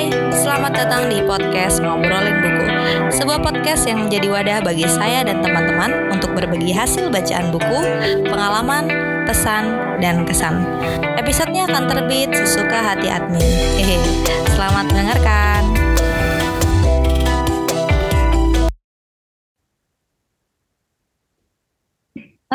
Hai, selamat datang di podcast Ngobrolin Buku. Sebuah podcast yang menjadi wadah bagi saya dan teman-teman Untuk berbagi hasil bacaan buku, pengalaman, pesan, dan kesan. Episodenya akan terbit sesuka hati admin. Hehe, selamat mendengarkan.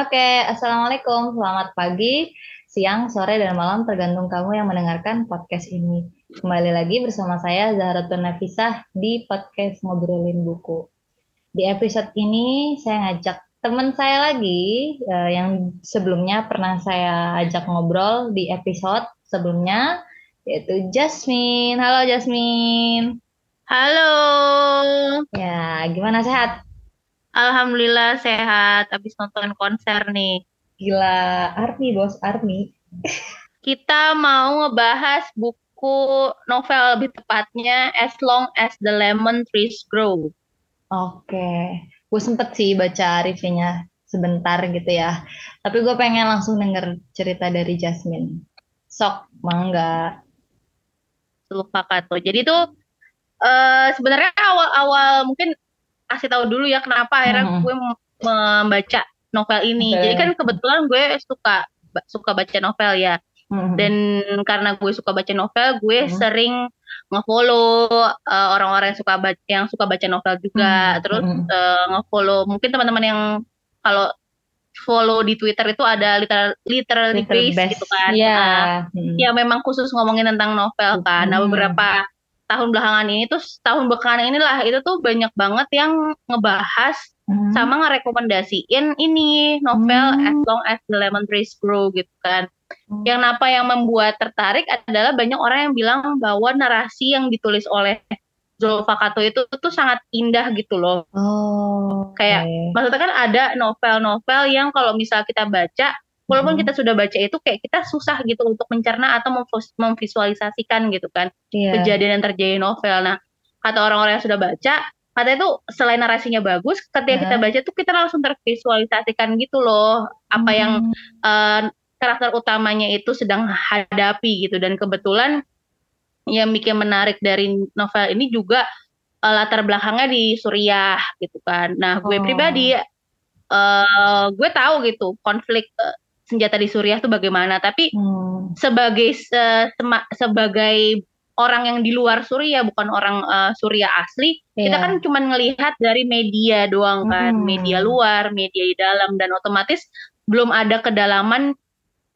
Oke, Assalamualaikum, selamat pagi, siang, sore, dan malam. Tergantung kamu yang mendengarkan podcast ini. Kembali lagi bersama saya Zahratun Nafisah di podcast Ngobrolin Buku. Di episode ini saya ngajak teman saya lagi uh, yang sebelumnya pernah saya ajak ngobrol di episode sebelumnya yaitu Jasmine. Halo Jasmine. Halo. Ya, gimana sehat? Alhamdulillah sehat. Habis nonton konser nih. Gila, Army bos, Army. Kita mau ngebahas buku buku novel lebih tepatnya As Long as the Lemon Trees Grow. Oke, gue sempet sih baca reviewnya sebentar gitu ya. Tapi gue pengen langsung denger cerita dari Jasmine. Sok, mangga. Lupa tuh. Jadi tuh uh, sebenarnya awal-awal mungkin kasih tahu dulu ya kenapa akhirnya hmm. gue membaca novel ini. Okay. Jadi kan kebetulan gue suka suka baca novel ya. Hmm. Dan karena gue suka baca novel, gue hmm. sering ngefollow uh, orang-orang yang suka baca yang suka baca novel juga. Hmm. Terus uh, ngefollow mungkin teman-teman yang kalau follow di Twitter itu ada literal literally base gitu kan. Iya. Yeah. hmm. Ya memang khusus ngomongin tentang novel kan. Nah, beberapa tahun belakangan ini tuh tahun belakangan inilah itu tuh banyak banget yang ngebahas hmm. sama ngerekomendasiin ini novel hmm. As Long as the Lemon Trees Grow gitu kan. Hmm. Yang apa yang membuat tertarik adalah banyak orang yang bilang bahwa narasi yang ditulis oleh Zulfa Kato itu tuh sangat indah gitu loh. Oh. Kayak okay. maksudnya kan ada novel-novel yang kalau misal kita baca, walaupun hmm. kita sudah baca itu kayak kita susah gitu untuk mencerna atau memvisualisasikan gitu kan yeah. kejadian yang terjadi novel. Nah, kata orang-orang yang sudah baca, kata itu selain narasinya bagus, ketika yeah. kita baca tuh kita langsung tervisualisasikan gitu loh apa hmm. yang uh, karakter utamanya itu sedang hadapi gitu dan kebetulan yang bikin menarik dari novel ini juga uh, latar belakangnya di Suriah gitu kan. Nah gue oh. pribadi uh, gue tahu gitu konflik uh, senjata di Suriah itu bagaimana, tapi hmm. sebagai uh, sebagai orang yang di luar Suriah bukan orang uh, Suriah asli, yeah. kita kan cuma ngelihat dari media doang kan, hmm. media luar, media di dalam dan otomatis belum ada kedalaman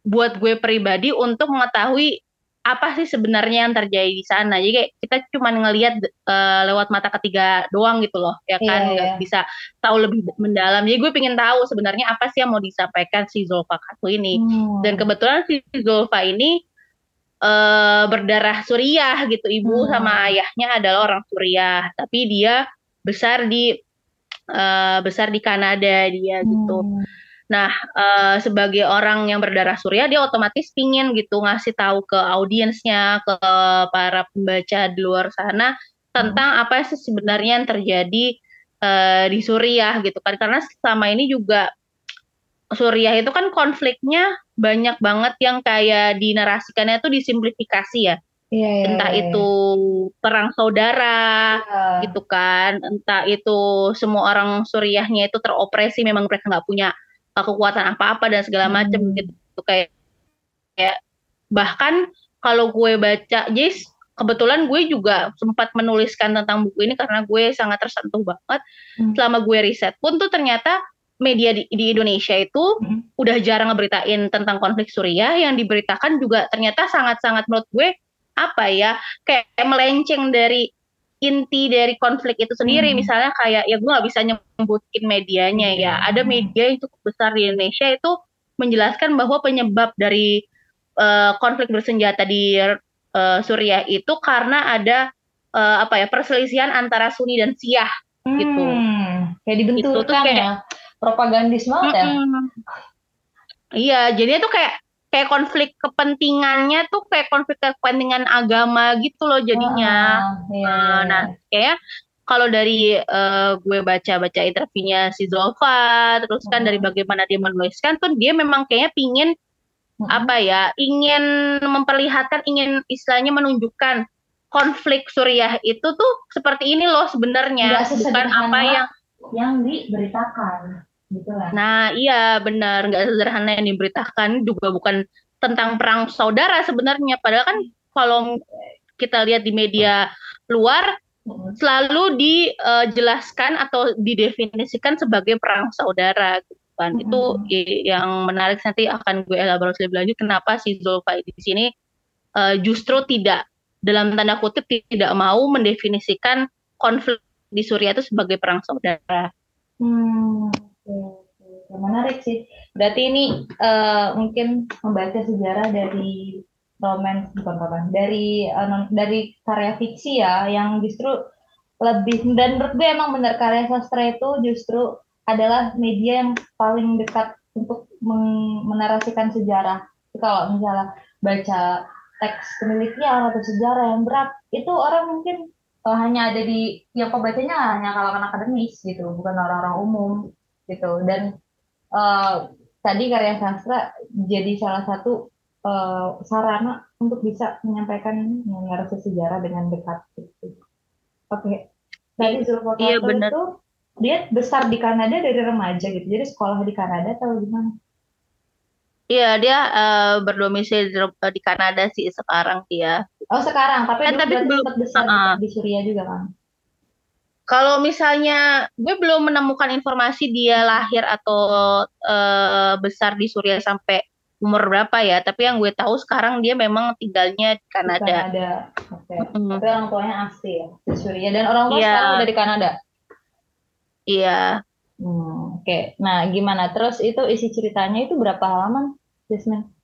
buat gue pribadi untuk mengetahui apa sih sebenarnya yang terjadi di sana. Jadi kayak kita cuma ngelihat uh, lewat mata ketiga doang gitu loh, ya kan yeah, nggak yeah. bisa tahu lebih mendalam. Jadi gue pengen tahu sebenarnya apa sih yang mau disampaikan si Zulfa Katu ini. Hmm. Dan kebetulan si Zulfa ini uh, berdarah Suriah gitu. Ibu hmm. sama ayahnya adalah orang Suriah, tapi dia besar di uh, besar di Kanada dia gitu. Nah, uh, sebagai orang yang berdarah Surya, dia otomatis pingin gitu ngasih tahu ke audiensnya, ke para pembaca di luar sana tentang apa sih sebenarnya yang terjadi uh, di Suriah gitu kan. Karena selama ini juga Suriah itu kan konfliknya banyak banget yang kayak dinarasikannya tuh disimplifikasi ya. Iya, iya, entah iya, itu perang saudara iya. gitu kan, entah itu semua orang Suriahnya itu teropresi memang mereka nggak punya kekuatan apa-apa dan segala macam hmm. gitu kayak kayak bahkan kalau gue baca Jis kebetulan gue juga sempat menuliskan tentang buku ini karena gue sangat tersentuh banget hmm. selama gue riset pun tuh ternyata media di, di Indonesia itu hmm. udah jarang ngeberitain tentang konflik Suriah yang diberitakan juga ternyata sangat-sangat menurut gue apa ya kayak melenceng dari inti dari konflik itu sendiri. Hmm. Misalnya kayak ya gue nggak bisa nyebutin medianya ya. Hmm. Ada media yang cukup besar di Indonesia itu menjelaskan bahwa penyebab dari uh, konflik bersenjata di uh, Suriah itu karena ada uh, apa ya perselisihan antara Sunni dan Syiah gitu. hmm. gitu. Kayak dibenturkan itu kayak, ya. Propagandis banget ya. Iya, jadi itu kayak kayak konflik kepentingannya tuh kayak konflik kepentingan agama gitu loh jadinya. Ah, iya, uh, nah, kayak kalau dari uh, gue baca-baca interviewnya si Zolfa, terus kan dari bagaimana dia menuliskan tuh dia memang kayaknya pingin hmm. apa ya, ingin memperlihatkan, ingin istilahnya menunjukkan konflik Suriah itu tuh seperti ini loh sebenarnya bukan apa yang yang diberitakan gitu lah. Nah iya benar nggak sederhana yang diberitakan juga bukan tentang perang saudara sebenarnya padahal kan kalau kita lihat di media luar selalu dijelaskan atau didefinisikan sebagai perang saudara gitu kan. Mm -hmm. Itu yang menarik nanti akan gue elaborasi lebih lanjut kenapa si Zulfa di sini uh, justru tidak dalam tanda kutip tidak mau mendefinisikan konflik di Suriah itu sebagai perang saudara. Hmm, okay. menarik sih. Berarti ini uh, mungkin membaca sejarah dari romance bukan apa dari uh, dari karya fiksi ya yang justru lebih dan menurut gue emang benar karya sastra itu justru adalah media yang paling dekat untuk menarasikan sejarah. Kalau misalnya baca teks penelitian atau sejarah yang berat itu orang mungkin uh, hanya ada di yang pembacanya hanya kalangan akademis gitu bukan orang-orang umum gitu dan uh, tadi karya sastra jadi salah satu uh, sarana untuk bisa menyampaikan narasi sejarah dengan dekat gitu. Oke. Okay. Tadi Zulfa iya, itu dia besar di Kanada dari remaja gitu. Jadi sekolah di Kanada atau gimana? Iya, dia uh, berdomisili di, di Kanada sih sekarang dia. Oh, sekarang, tapi, kan, tapi belum besar uh, di Suriah juga kan. Kalau misalnya gue belum menemukan informasi dia lahir atau uh, besar di Suriah sampai umur berapa ya, tapi yang gue tahu sekarang dia memang tinggalnya di Kanada. Di Kanada. Oke. Okay. Mm. Tapi orang tuanya asli ya di Suriah dan orang tua yeah. sekarang udah di Kanada. Iya. Hmm, Oke, okay. nah gimana? Terus itu isi ceritanya itu berapa halaman? Jasmine?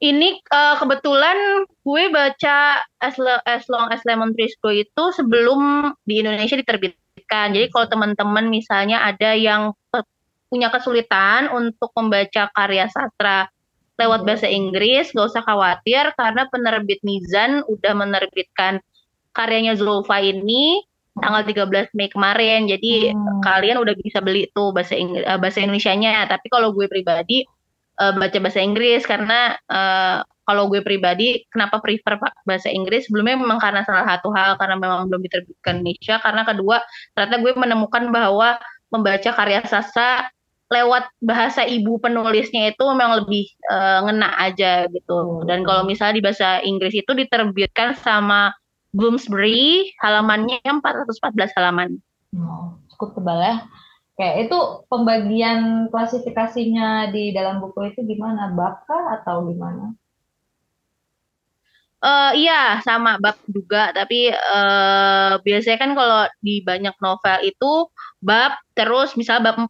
Ini uh, kebetulan gue baca as, as Long as Lemon Trees Grow itu sebelum di Indonesia diterbitkan. Jadi kalau teman-teman misalnya ada yang punya kesulitan untuk membaca karya sastra lewat bahasa Inggris, gak usah khawatir karena penerbit Mizan udah menerbitkan karyanya Zulfa ini tanggal 13 Mei kemarin. Jadi hmm. kalian udah bisa beli tuh bahasa Inggris, eh, bahasa Indonesianya. Tapi kalau gue pribadi uh, baca bahasa Inggris karena uh, kalau gue pribadi kenapa prefer bahasa Inggris sebelumnya memang karena salah satu hal karena memang belum diterbitkan Indonesia karena kedua ternyata gue menemukan bahwa membaca karya sastra lewat bahasa ibu penulisnya itu memang lebih uh, ngena aja gitu dan kalau misalnya di bahasa Inggris itu diterbitkan sama Bloomsbury halamannya 414 halaman. Oh, cukup tebal ya. Kayak itu pembagian klasifikasinya di dalam buku itu gimana? Bab kah atau gimana? Uh, iya sama bab juga tapi uh, biasanya kan kalau di banyak novel itu bab terus misal bab 4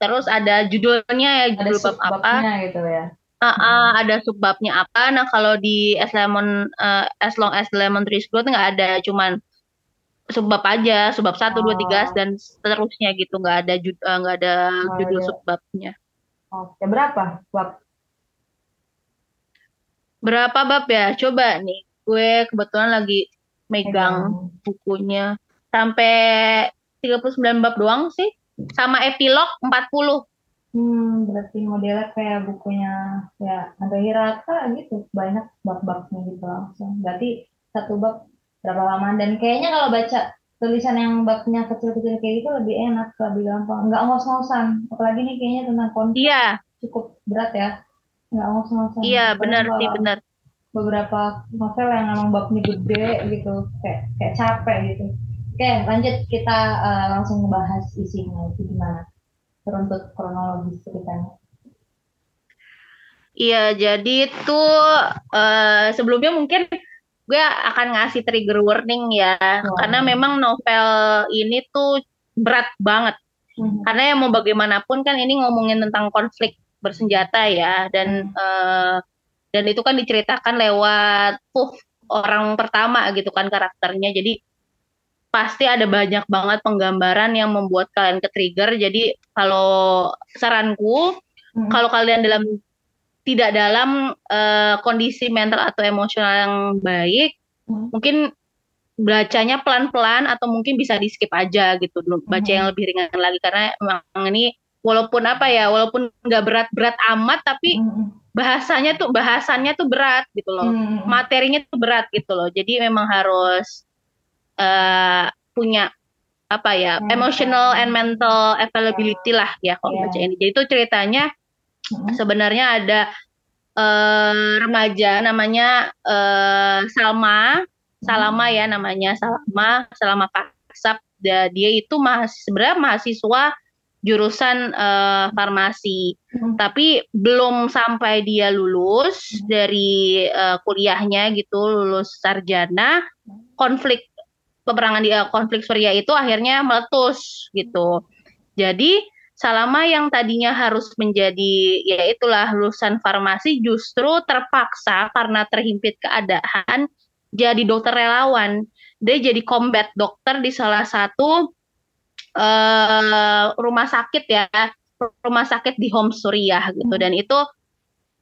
terus ada judulnya ya judul ada bab apa gitu ya. Uh, uh, ada subbabnya apa nah kalau di as lemon uh, as long as lemon tree nggak ada cuman subbab aja, subbab satu, dua, tiga, oh. dan seterusnya gitu, nggak ada jud, eh, nggak ada oh, judul iya. subbabnya. Oke, berapa bab? Berapa bab ya? Coba nih, gue kebetulan lagi megang hmm. bukunya sampai 39 bab doang sih, sama epilog 40. Hmm, berarti modelnya kayak bukunya ya ada Hirata gitu, banyak bab-babnya gitu langsung. Berarti satu bab berapa lama. Dan kayaknya kalau baca tulisan yang babnya kecil-kecil kayak gitu lebih enak lebih gampang. Nggak ngos-ngosan. Apalagi nih kayaknya tentang konflik iya. cukup berat ya. Nggak ngos-ngosan. Iya benar sih benar. beberapa novel yang emang babnya gede gitu kayak kayak capek gitu. Oke lanjut. Kita uh, langsung ngebahas isinya itu gimana. Teruntut kronologis ceritanya. Iya, jadi itu uh, sebelumnya mungkin gue akan ngasih trigger warning ya wow. karena memang novel ini tuh berat banget hmm. karena yang mau bagaimanapun kan ini ngomongin tentang konflik bersenjata ya dan hmm. uh, dan itu kan diceritakan lewat uh, orang pertama gitu kan karakternya jadi pasti ada banyak banget penggambaran yang membuat kalian ke trigger jadi kalau saranku hmm. kalau kalian dalam tidak dalam uh, kondisi mental atau emosional yang baik, hmm. mungkin bacanya pelan-pelan atau mungkin bisa di skip aja gitu, baca hmm. yang lebih ringan lagi karena memang ini walaupun apa ya, walaupun nggak berat-berat amat tapi hmm. bahasanya tuh bahasannya tuh berat gitu loh hmm. materinya tuh berat gitu loh jadi memang harus uh, punya apa ya hmm. emotional and mental availability lah ya kalau yeah. baca ini jadi itu ceritanya hmm. sebenarnya ada uh, remaja namanya uh, Salma Salama ya namanya Salma Salama Kasab dia, dia itu masih sebenarnya mahasiswa jurusan uh, farmasi. Hmm. Tapi belum sampai dia lulus hmm. dari uh, kuliahnya gitu, lulus sarjana, konflik peperangan di uh, konflik Suriah itu akhirnya meletus gitu. Jadi Salama yang tadinya harus menjadi ya itulah lulusan farmasi justru terpaksa karena terhimpit keadaan jadi dokter relawan. Dia jadi combat dokter di salah satu uh, rumah sakit ya rumah sakit di home Suriah gitu dan itu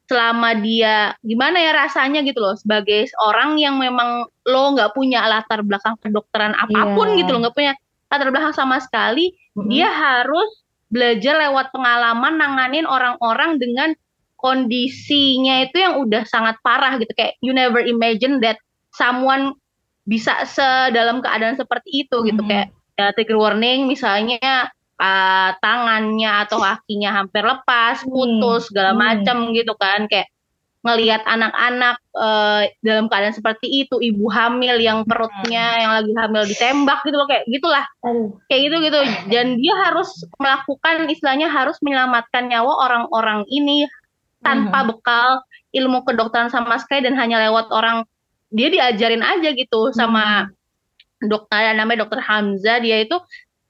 selama dia gimana ya rasanya gitu loh sebagai orang yang memang lo nggak punya latar belakang kedokteran apa pun yeah. gitu loh nggak punya latar belakang sama sekali mm-hmm. dia harus belajar lewat pengalaman nanganin orang-orang dengan kondisinya itu yang udah sangat parah gitu kayak you never imagine that someone bisa sedalam keadaan seperti itu gitu mm-hmm. kayak ya, trigger warning misalnya uh, tangannya atau kakinya hampir lepas, hmm. putus segala hmm. macam gitu kan kayak ngelihat anak-anak uh, dalam keadaan seperti itu, ibu hamil yang perutnya hmm. yang lagi hamil ditembak gitu loh kayak gitulah. Hmm. Kayak gitu gitu. Dan dia harus melakukan istilahnya harus menyelamatkan nyawa orang-orang ini tanpa hmm. bekal ilmu kedokteran sama sekali dan hanya lewat orang dia diajarin aja gitu sama hmm dokter namanya dokter Hamzah dia itu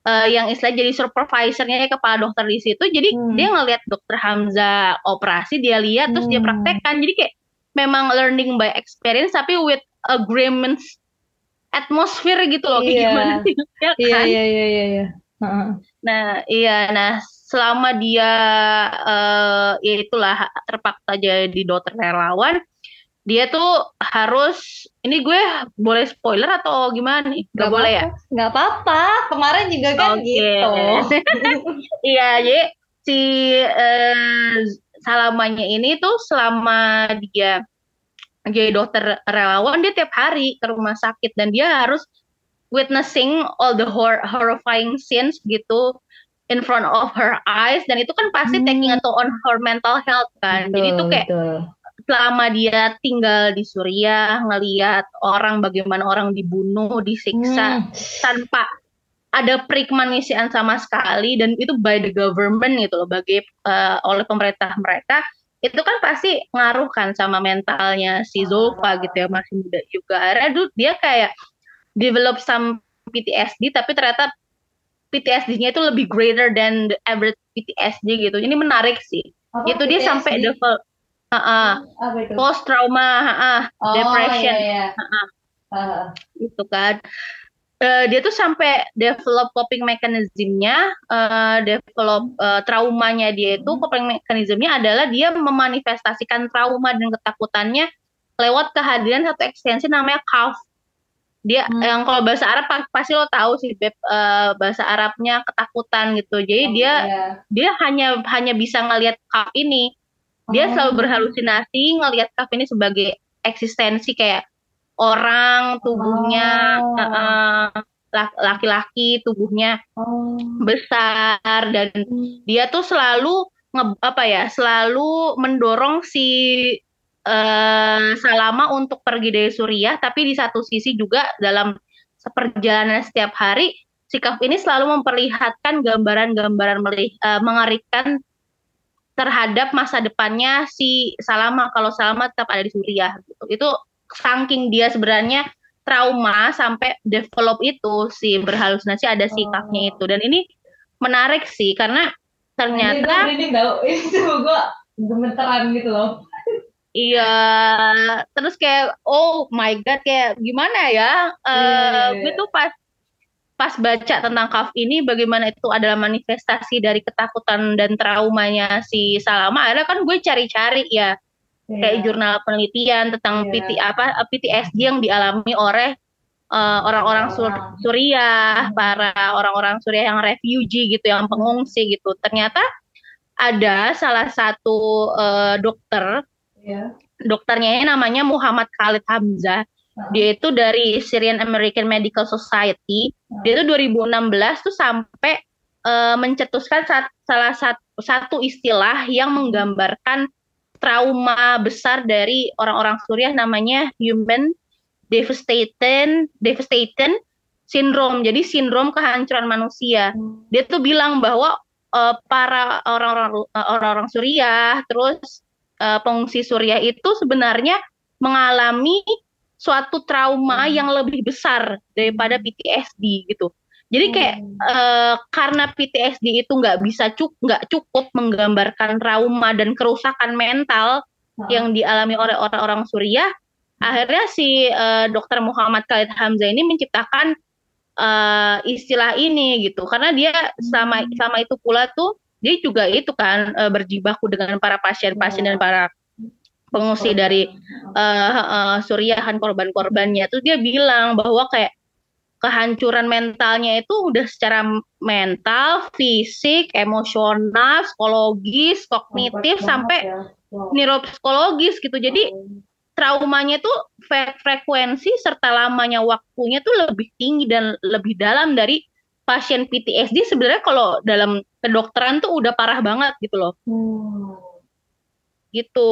uh, yang istilah jadi supervisornya kepala dokter di situ jadi hmm. dia ngelihat dokter Hamzah operasi dia lihat hmm. terus dia hmm. praktekkan jadi kayak memang learning by experience tapi with agreements atmosphere gitu loh kayak yeah. gimana sih ya iya, kan? iya iya iya iya nah iya nah selama dia uh, ya itulah terpaksa jadi dokter relawan dia tuh harus ini gue boleh spoiler atau gimana nih? Gak, gak boleh ya? Gak apa-apa. Kemarin juga kan okay. gitu. iya, jadi si uh, Salamanya ini tuh selama dia jadi dokter relawan dia tiap hari ke rumah sakit dan dia harus witnessing all the hor horrifying scenes gitu in front of her eyes dan itu kan pasti hmm. taking a toll on her mental health kan. Betul, jadi itu kayak betul selama dia tinggal di Suriah ngelihat orang bagaimana orang dibunuh disiksa hmm. tanpa ada perikmanusiaan sama sekali dan itu by the government gitu loh bagi uh, oleh pemerintah mereka itu kan pasti ngaruh kan sama mentalnya si Zulfa gitu ya masih muda juga akhirnya dia kayak develop some PTSD tapi ternyata PTSD-nya itu lebih greater than the average PTSD gitu ini menarik sih oh, itu PTSD. dia sampai develop Uh, uh, post trauma, uh, oh, depression, iya, iya. Uh, uh. itu kan. Uh, dia tuh sampai develop coping mechanismnya, uh, develop uh, traumanya dia itu hmm. coping mechanismnya adalah dia memanifestasikan trauma dan ketakutannya lewat kehadiran satu ekstensi namanya calf. Dia hmm. yang kalau bahasa Arab pasti lo tahu sih Beb, uh, bahasa Arabnya ketakutan gitu. Jadi oh, dia yeah. dia hanya hanya bisa ngelihat calf ini dia selalu oh. berhalusinasi ngelihat Kaf ini sebagai eksistensi kayak orang tubuhnya oh. laki-laki tubuhnya oh. besar dan hmm. dia tuh selalu nge, apa ya selalu mendorong si uh, Salama untuk pergi dari Suriah tapi di satu sisi juga dalam perjalanan setiap hari si Kaf ini selalu memperlihatkan gambaran-gambaran uh, mengerikan terhadap masa depannya si Salama kalau Salama tetap ada di Suriah gitu. Itu saking dia sebenarnya trauma sampai develop itu si berhalusinasi ada sikapnya oh. itu dan ini menarik sih karena ternyata ini enggak itu gua gemeteran gitu loh. Iya, terus kayak oh my god kayak gimana ya? Uh, yeah. Tuh pas pas baca tentang kaf ini bagaimana itu adalah manifestasi dari ketakutan dan traumanya si Salama ada kan gue cari-cari ya yeah. kayak jurnal penelitian tentang yeah. PT apa PTSD yang dialami oleh uh, orang-orang Sur Suriah, para orang-orang Suriah yang refugee gitu, yang pengungsi gitu. Ternyata ada salah satu uh, dokter Yeah. Dokternya ini namanya Muhammad Khalid Hamzah. Dia itu dari Syrian American Medical Society. Dia itu 2016 tuh sampai uh, mencetuskan sat, salah satu, satu istilah yang menggambarkan trauma besar dari orang-orang Suriah namanya human devastation devastation syndrome. Jadi sindrom kehancuran manusia. Dia tuh bilang bahwa uh, para orang-orang uh, orang-orang Suriah terus uh, pengungsi Suriah itu sebenarnya mengalami suatu trauma hmm. yang lebih besar daripada hmm. PTSD gitu. Jadi kayak hmm. uh, karena PTSD itu nggak bisa cuk nggak cukup menggambarkan trauma dan kerusakan mental hmm. yang dialami oleh orang-orang Suriah, hmm. akhirnya si uh, Dokter Muhammad Khalid Hamzah ini menciptakan uh, istilah ini gitu. Karena dia sama hmm. sama itu pula tuh dia juga itu kan uh, berjibaku dengan para pasien-pasien dan para pengungsi dari uh, uh, Suriahan korban-korbannya. Terus dia bilang bahwa kayak kehancuran mentalnya itu udah secara mental, fisik, emosional, psikologis, kognitif sampai ya. wow. neuropsikologis gitu. Jadi traumanya tuh frekuensi serta lamanya waktunya tuh lebih tinggi dan lebih dalam dari pasien PTSD sebenarnya kalau dalam kedokteran tuh udah parah banget gitu loh. Hmm. Gitu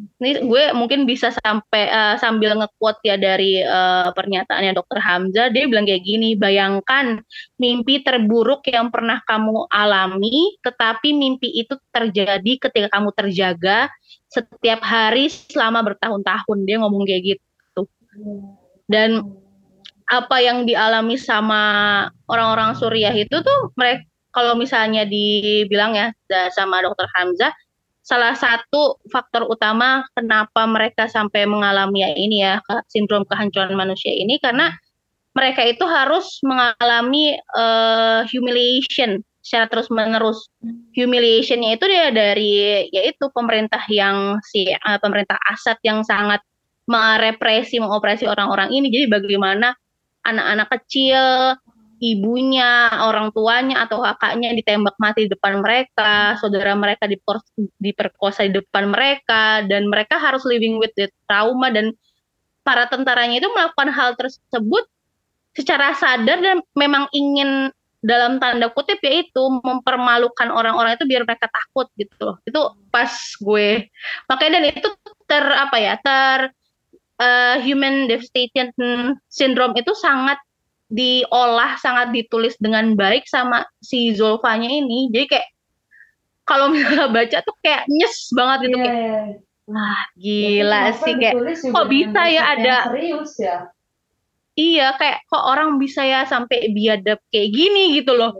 ini gue mungkin bisa sampai uh, sambil ngekuat ya dari uh, pernyataannya dokter Hamzah dia bilang kayak gini bayangkan mimpi terburuk yang pernah kamu alami tetapi mimpi itu terjadi ketika kamu terjaga setiap hari selama bertahun-tahun. Dia ngomong kayak gitu. Dan apa yang dialami sama orang-orang Suriah itu tuh mereka kalau misalnya dibilang ya sama dokter Hamzah salah satu faktor utama kenapa mereka sampai mengalami ya ini ya sindrom kehancuran manusia ini karena mereka itu harus mengalami uh, humiliation secara terus menerus humiliationnya itu dia dari yaitu pemerintah yang si uh, pemerintah Asad yang sangat merepresi mengoperasi orang-orang ini. Jadi bagaimana anak-anak kecil ibunya, orang tuanya atau kakaknya ditembak mati di depan mereka, saudara mereka diperkosa di depan mereka dan mereka harus living with the trauma dan para tentaranya itu melakukan hal tersebut secara sadar dan memang ingin dalam tanda kutip yaitu mempermalukan orang-orang itu biar mereka takut gitu loh. Itu pas gue makanya dan itu ter apa ya ter uh, human devastation syndrome itu sangat diolah sangat ditulis dengan baik sama si Zolfanya ini. Jadi kayak kalau misalnya baca tuh kayak nyes banget gitu yeah. kayak iya, iya. wah gila Jadi, sih kayak kok bisa ya ada serius ya? Iya kayak kok orang bisa ya sampai biadab kayak gini gitu loh.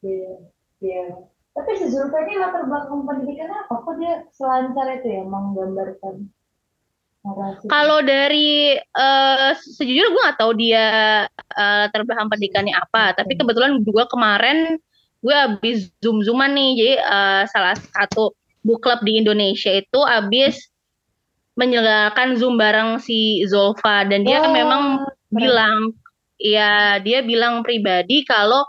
Iya iya tapi si Zulfa ini latar belakang pendidikan apa? Kok dia selancar itu ya menggambarkan kalau dari uh, sejujurnya gue nggak tahu dia uh, terbelakang pendidikannya apa, tapi kebetulan juga kemarin gue habis zoom zooman nih, jadi uh, salah satu book club di Indonesia itu habis menyelenggarakan zoom bareng si Zolfa dan dia kan oh, memang keren. bilang, ya dia bilang pribadi kalau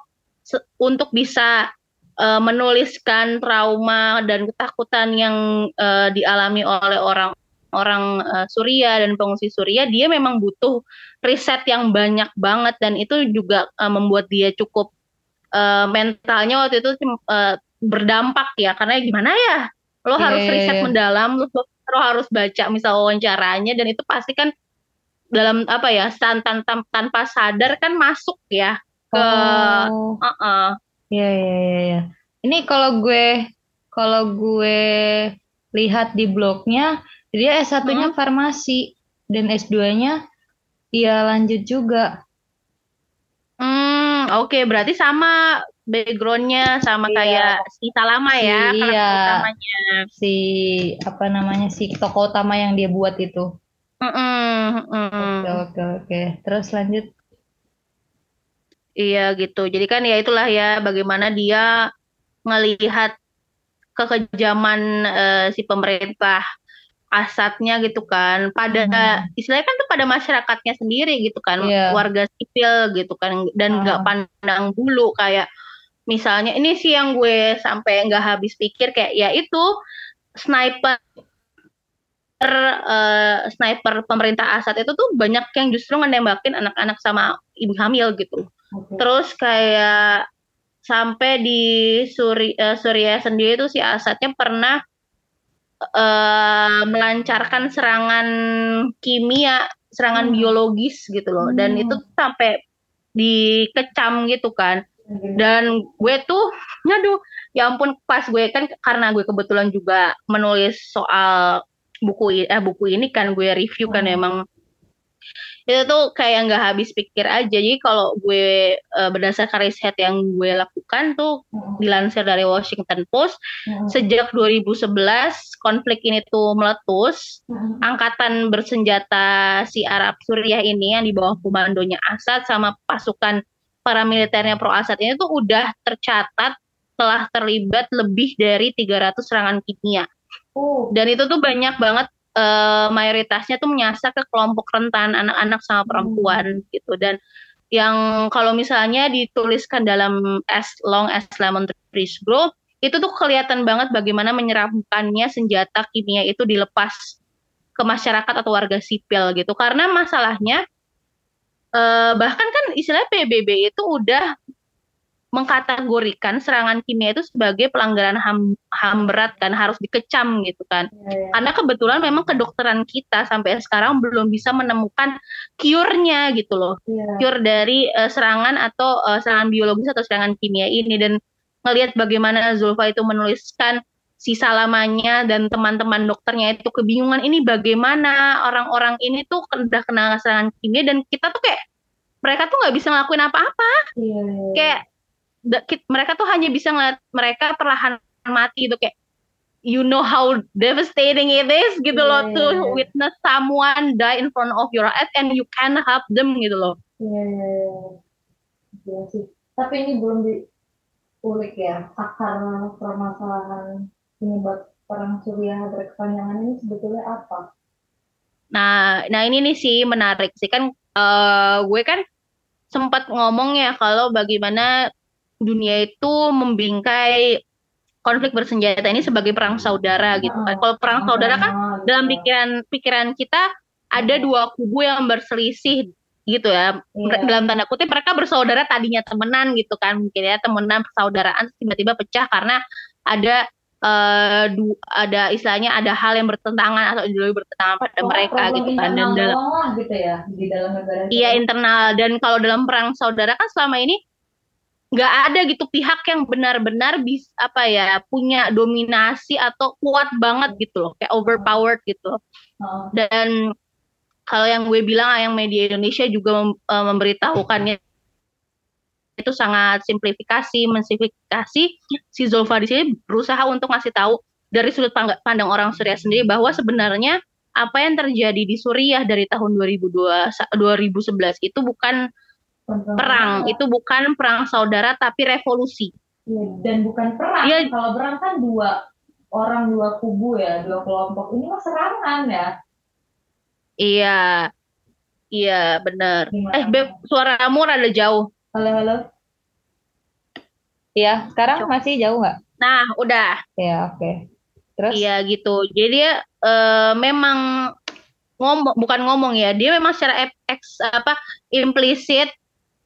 untuk bisa uh, menuliskan trauma dan ketakutan yang uh, dialami oleh orang orang uh, Suria dan pengungsi Suria dia memang butuh riset yang banyak banget dan itu juga uh, membuat dia cukup uh, mentalnya waktu itu uh, berdampak ya karena gimana ya lo yeah. harus iya, riset iya. mendalam lo, lo harus baca misal wawancaranya dan itu pasti kan dalam apa ya tan tanpa, tanpa sadar kan masuk ya ke oh. uh -uh. ya ya ya ya ini kalau gue kalau gue lihat di blognya dia S1-nya hmm. farmasi dan S2-nya dia lanjut juga. Hmm, oke, okay. berarti sama backgroundnya sama iya. kayak si Salama si, ya, iya. utamanya. Si apa namanya si tokoh utama yang dia buat itu. Mm -mm, Oke, oke, oke. Terus lanjut. Iya gitu. Jadi kan ya itulah ya bagaimana dia ngelihat kekejaman uh, si pemerintah asadnya gitu kan pada hmm. istilahnya kan tuh pada masyarakatnya sendiri gitu kan yeah. warga sipil gitu kan dan nggak hmm. pandang bulu kayak misalnya ini sih yang gue sampai nggak habis pikir kayak ya itu sniper uh, sniper pemerintah Assad itu tuh banyak yang justru ngenembakin anak-anak sama ibu hamil gitu. Okay. Terus kayak sampai di Suri, uh, Suriah sendiri itu si Asadnya pernah uh, melancarkan serangan kimia, serangan hmm. biologis gitu loh. Dan hmm. itu sampai dikecam gitu kan. Dan gue tuh, nyaduh, ya ampun pas gue kan karena gue kebetulan juga menulis soal buku eh buku ini kan gue review kan hmm. emang itu tuh kayak nggak habis pikir aja jadi kalau gue uh, berdasarkan riset yang gue lakukan tuh hmm. Dilansir dari Washington Post hmm. sejak 2011 konflik ini tuh meletus hmm. angkatan bersenjata si Arab Suriah ini yang di bawah komandonya Assad sama pasukan paramiliternya pro Assad ini tuh udah tercatat telah terlibat lebih dari 300 serangan kimia. Oh. Dan itu tuh banyak banget uh, mayoritasnya tuh menyasar ke kelompok rentan anak-anak sama perempuan hmm. gitu dan yang kalau misalnya dituliskan dalam as long as lemon trees grow itu tuh kelihatan banget bagaimana menyeramkannya senjata kimia itu dilepas ke masyarakat atau warga sipil gitu. Karena masalahnya eh, bahkan kan istilah PBB itu udah mengkategorikan serangan kimia itu sebagai pelanggaran HAM, HAM berat kan harus dikecam gitu kan. Ya, ya. Karena kebetulan memang kedokteran kita sampai sekarang belum bisa menemukan cure-nya gitu loh. Ya. Cure dari uh, serangan atau uh, serangan biologis atau serangan kimia ini dan ngelihat bagaimana Zulfa itu menuliskan sisa lamanya dan teman-teman dokternya itu kebingungan ini bagaimana orang-orang ini tuh udah kena serangan kimia dan kita tuh kayak mereka tuh nggak bisa ngelakuin apa-apa. Ya, ya. Kayak mereka tuh hanya bisa ngeliat mereka perlahan mati itu kayak you know how devastating it is gitu yeah, loh yeah, to yeah. Iya. witness someone die in front of your eyes and you can help them gitu loh. Iya yeah, iya yeah, yeah. sih. Tapi ini belum diulik ya akar permasalahan penyebab perang Suriah berkepanjangan ini sebetulnya apa? Nah, nah ini nih sih menarik sih kan uh, gue kan sempat ngomong ya kalau bagaimana dunia itu membingkai konflik bersenjata ini sebagai perang saudara gitu kan. Kalau perang saudara kan dalam pikiran pikiran kita ada dua kubu yang berselisih gitu ya. Yeah. Dalam tanda kutip mereka bersaudara tadinya temenan gitu kan mungkin ya temenan persaudaraan tiba-tiba pecah karena ada uh, du, ada istilahnya ada hal yang bertentangan atau ideologi bertentangan pada oh, mereka gitu kan dan dalam gitu ya di dalam negara. Iya internal dan kalau dalam perang saudara kan selama ini nggak ada gitu pihak yang benar-benar bisa apa ya punya dominasi atau kuat banget gitu loh kayak overpowered gitu oh. dan kalau yang gue bilang yang media Indonesia juga mem, uh, memberitahukannya itu sangat simplifikasi mensimplifikasi si Zulfa di sini berusaha untuk ngasih tahu dari sudut pandang orang Suriah sendiri bahwa sebenarnya apa yang terjadi di Suriah dari tahun 2002 2011 itu bukan perang itu bukan perang saudara tapi revolusi ya, dan bukan perang ya. kalau perang kan dua orang dua kubu ya dua kelompok ini mah serangan ya iya iya benar eh beb suaramu ada jauh halo halo Iya, sekarang masih jauh nggak? Nah, udah. Ya, oke. Okay. Terus? Iya gitu. Jadi ya uh, memang ngomong bukan ngomong ya, dia memang secara eks apa implisit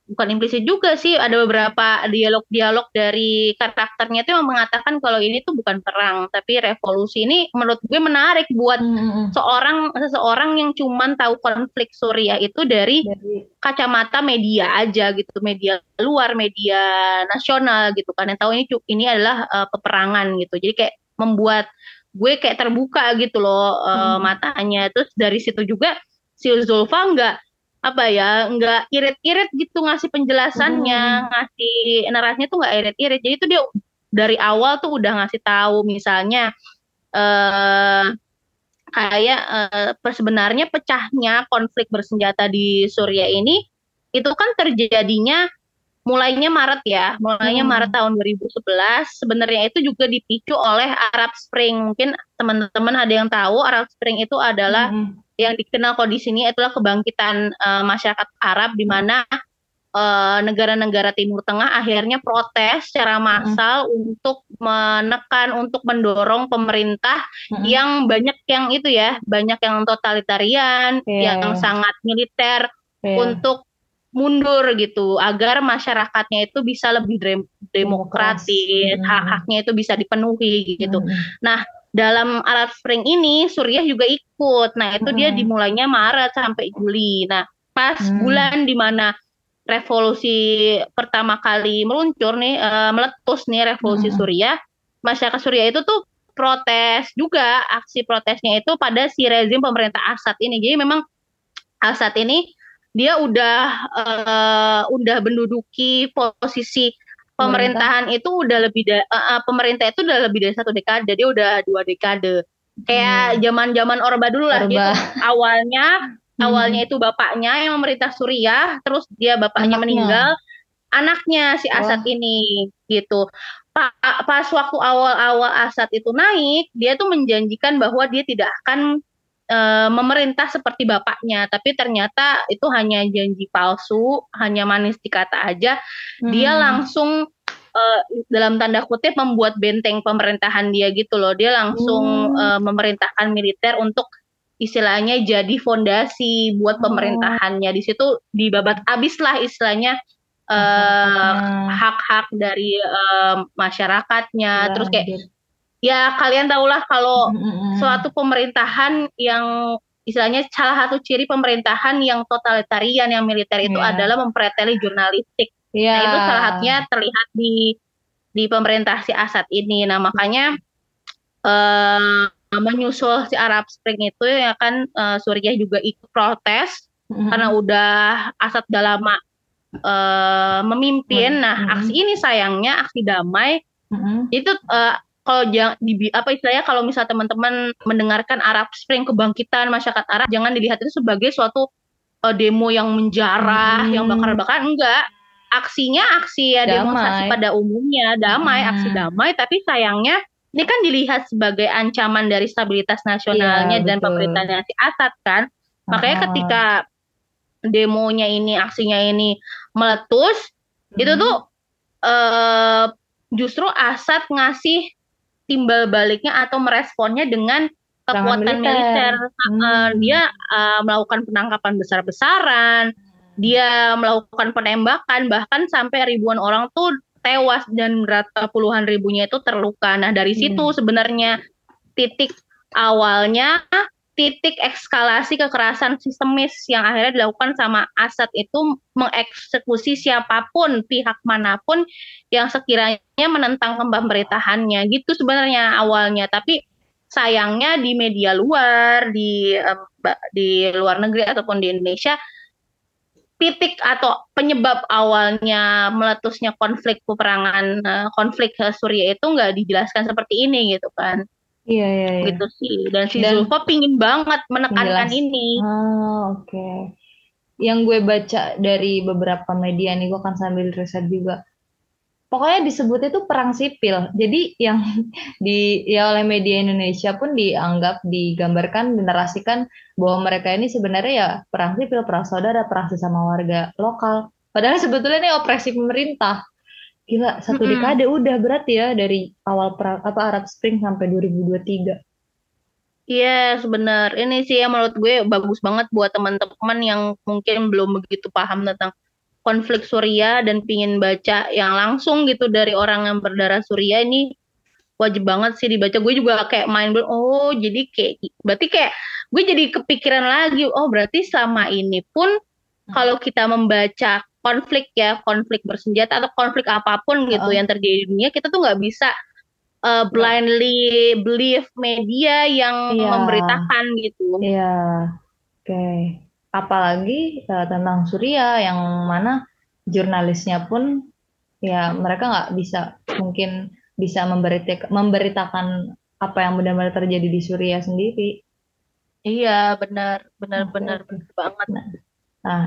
bukan implisit juga sih ada beberapa dialog-dialog dari karakternya itu yang mengatakan kalau ini tuh bukan perang tapi revolusi. Ini menurut gue menarik buat hmm. seorang seseorang yang cuman tahu konflik Suriah itu dari, dari kacamata media aja gitu media luar media nasional gitu kan yang tahu ini ini adalah uh, peperangan gitu. Jadi kayak membuat gue kayak terbuka gitu loh uh, matanya. Terus dari situ juga si Zulfa nggak apa ya nggak irit-irit gitu ngasih penjelasannya hmm. ngasih narasinya tuh nggak irit-irit jadi itu dia dari awal tuh udah ngasih tahu misalnya eh kayak eh, sebenarnya pecahnya konflik bersenjata di Suriah ini itu kan terjadinya mulainya Maret ya, mulainya hmm. Maret tahun 2011. Sebenarnya itu juga dipicu oleh Arab Spring. Mungkin teman-teman ada yang tahu Arab Spring itu adalah hmm. Yang dikenal kok di sini itulah kebangkitan uh, masyarakat Arab di mana uh, negara-negara Timur Tengah akhirnya protes secara massal hmm. untuk menekan untuk mendorong pemerintah hmm. yang banyak yang itu ya banyak yang totalitarian yeah. yang sangat militer yeah. untuk mundur gitu agar masyarakatnya itu bisa lebih demokratis, hmm. hak-haknya itu bisa dipenuhi gitu. Hmm. Nah, dalam Arab Spring ini Suriah juga ikut. Nah, itu hmm. dia dimulainya Maret sampai Juli. Nah, pas hmm. bulan di mana revolusi pertama kali meluncur nih uh, meletus nih revolusi hmm. Suriah, masyarakat Suriah itu tuh protes juga aksi protesnya itu pada si rezim pemerintah Assad ini. Jadi memang Assad ini dia udah uh, udah menduduki posisi pemerintahan itu udah lebih da, uh, pemerintah itu udah lebih dari satu dekade dia udah dua dekade kayak zaman hmm. zaman Orba dulu lah Orba. gitu awalnya hmm. awalnya itu bapaknya yang memerintah Suriah terus dia bapaknya anaknya. meninggal anaknya si Asad oh. ini gitu pas waktu awal-awal Asad itu naik dia tuh menjanjikan bahwa dia tidak akan e, memerintah seperti bapaknya, tapi ternyata itu hanya janji palsu, hanya manis dikata aja. Hmm. Dia langsung e, dalam tanda kutip membuat benteng pemerintahan dia gitu loh. Dia langsung hmm. e, memerintahkan militer untuk istilahnya jadi fondasi buat oh. pemerintahannya. Di situ dibabat abis lah istilahnya hak-hak uh, dari uh, masyarakatnya. Ya, Terus kayak ya kalian tahulah kalau mm-hmm. suatu pemerintahan yang istilahnya salah satu ciri pemerintahan yang totalitarian yang militer itu yeah. adalah mempreteli jurnalistik. Yeah. Nah itu salah satunya terlihat di di pemerintah si Asad ini. Nah makanya uh, menyusul si Arab Spring itu ya kan uh, Suriah juga ikut protes mm-hmm. karena udah Asad udah lama uh, memimpin. Mm-hmm. Nah aksi ini sayangnya aksi damai mm-hmm. itu uh, kalau jangan di apa istilahnya kalau misal teman-teman mendengarkan Arab Spring kebangkitan masyarakat Arab jangan dilihat itu sebagai suatu uh, demo yang menjarah, hmm. yang bakar-bakar enggak. Aksinya aksi ya damai. demonstrasi pada umumnya, damai, hmm. aksi damai tapi sayangnya ini kan dilihat sebagai ancaman dari stabilitas nasionalnya ya, dan pemerintahnya si Assad kan. Makanya uh ketika demonya ini, aksinya ini meletus, hmm. itu tuh uh, justru Assad ngasih timbal baliknya atau meresponnya dengan kekuatan militer. militer. Hmm. Dia uh, melakukan penangkapan besar-besaran, dia melakukan penembakan, bahkan sampai ribuan orang tuh tewas dan rata puluhan ribunya itu terluka. Nah dari situ hmm. sebenarnya titik awalnya titik ekskalasi kekerasan sistemis yang akhirnya dilakukan sama Asad itu mengeksekusi siapa pun pihak mana pun yang sekiranya menentang pemerintahannya gitu sebenarnya awalnya. Tapi sayangnya di media luar di di luar negeri ataupun di Indonesia titik atau penyebab awalnya meletusnya konflik peperangan eh, konflik Suriah itu nggak dijelaskan seperti ini gitu kan Iya, iya, iya. Gitu sih. Dan si Dan, Zulfa pingin banget menekankan jelas. ini. Ah, oke. Okay. Yang gue baca dari beberapa media nih, gue akan sambil riset juga. Pokoknya disebutnya itu perang sipil. Jadi yang di ya oleh media Indonesia pun dianggap digambarkan dinarasikan bahwa mereka ini sebenarnya ya perang sipil, perang saudara, perang sesama warga lokal. Padahal sebetulnya ini operasi pemerintah. Gila, satu dekade mm-hmm. udah berarti ya dari awal pra, apa Arab Spring sampai 2023. Iya, yes, benar. Ini sih yang menurut gue bagus banget buat teman-teman yang mungkin belum begitu paham tentang konflik Suriah dan pingin baca yang langsung gitu dari orang yang berdarah Suriah ini wajib banget sih dibaca. Gue juga kayak main oh jadi kayak berarti kayak gue jadi kepikiran lagi, oh berarti selama ini pun kalau kita membaca konflik ya konflik bersenjata atau konflik apa pun gitu uh. yang terjadi di dunia kita tuh nggak bisa uh, blindly believe media yang yeah. memberitakan gitu. Iya, yeah. oke. Okay. Apalagi uh, tentang Surya yang mana jurnalisnya pun ya mereka nggak bisa mungkin bisa memberitakan, memberitakan apa yang benar-benar terjadi di Suriah sendiri. Iya, benar, benar, okay. benar, benar banget. Nah, nah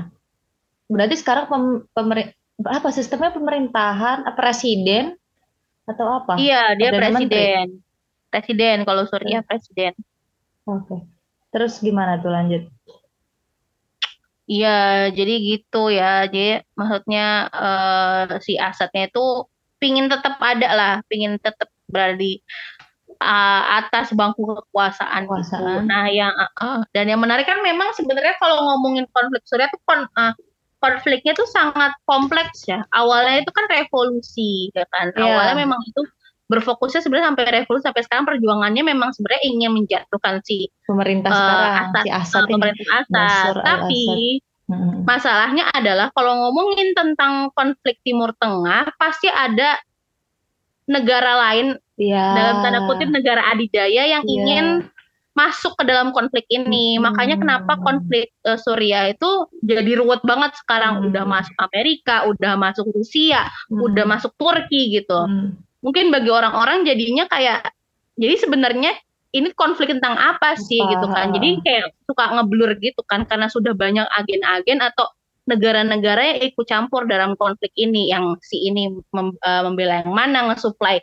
berarti sekarang pem, pemer, apa sistemnya pemerintahan presiden atau apa? Iya, dia Perdana presiden. Menteri? Presiden kalau Surya presiden. Oke. Okay. Terus gimana tuh lanjut? Iya, jadi gitu ya. Jadi maksudnya uh, si asetnya itu pingin tetap ada lah, pingin tetap berada di uh, atas bangku kekuasaan, kekuasaan. Itu. Nah, yang uh, dan yang menarik kan memang sebenarnya kalau ngomongin konflik Surya tuh kon, uh, konfliknya tuh sangat kompleks ya. Awalnya itu kan revolusi, ya kan. Yeah. Awalnya memang itu berfokusnya sebenarnya sampai revolusi sampai sekarang perjuangannya memang sebenarnya ingin menjatuhkan si pemerintah uh, sekarang asat, si Asad uh, pemerintah Asad tapi hmm. masalahnya adalah kalau ngomongin tentang konflik Timur Tengah pasti ada negara lain ya. dalam tanda kutip negara adidaya yang ya. ingin masuk ke dalam konflik ini hmm. makanya kenapa konflik uh, Suriah itu jadi ruwet banget sekarang hmm. udah masuk Amerika udah masuk Rusia hmm. udah masuk Turki gitu hmm mungkin bagi orang-orang jadinya kayak jadi sebenarnya ini konflik tentang apa sih apa? gitu kan jadi kayak suka ngeblur gitu kan karena sudah banyak agen-agen atau negara-negara yang ikut campur dalam konflik ini yang si ini mem, uh, membela yang mana ngesuplai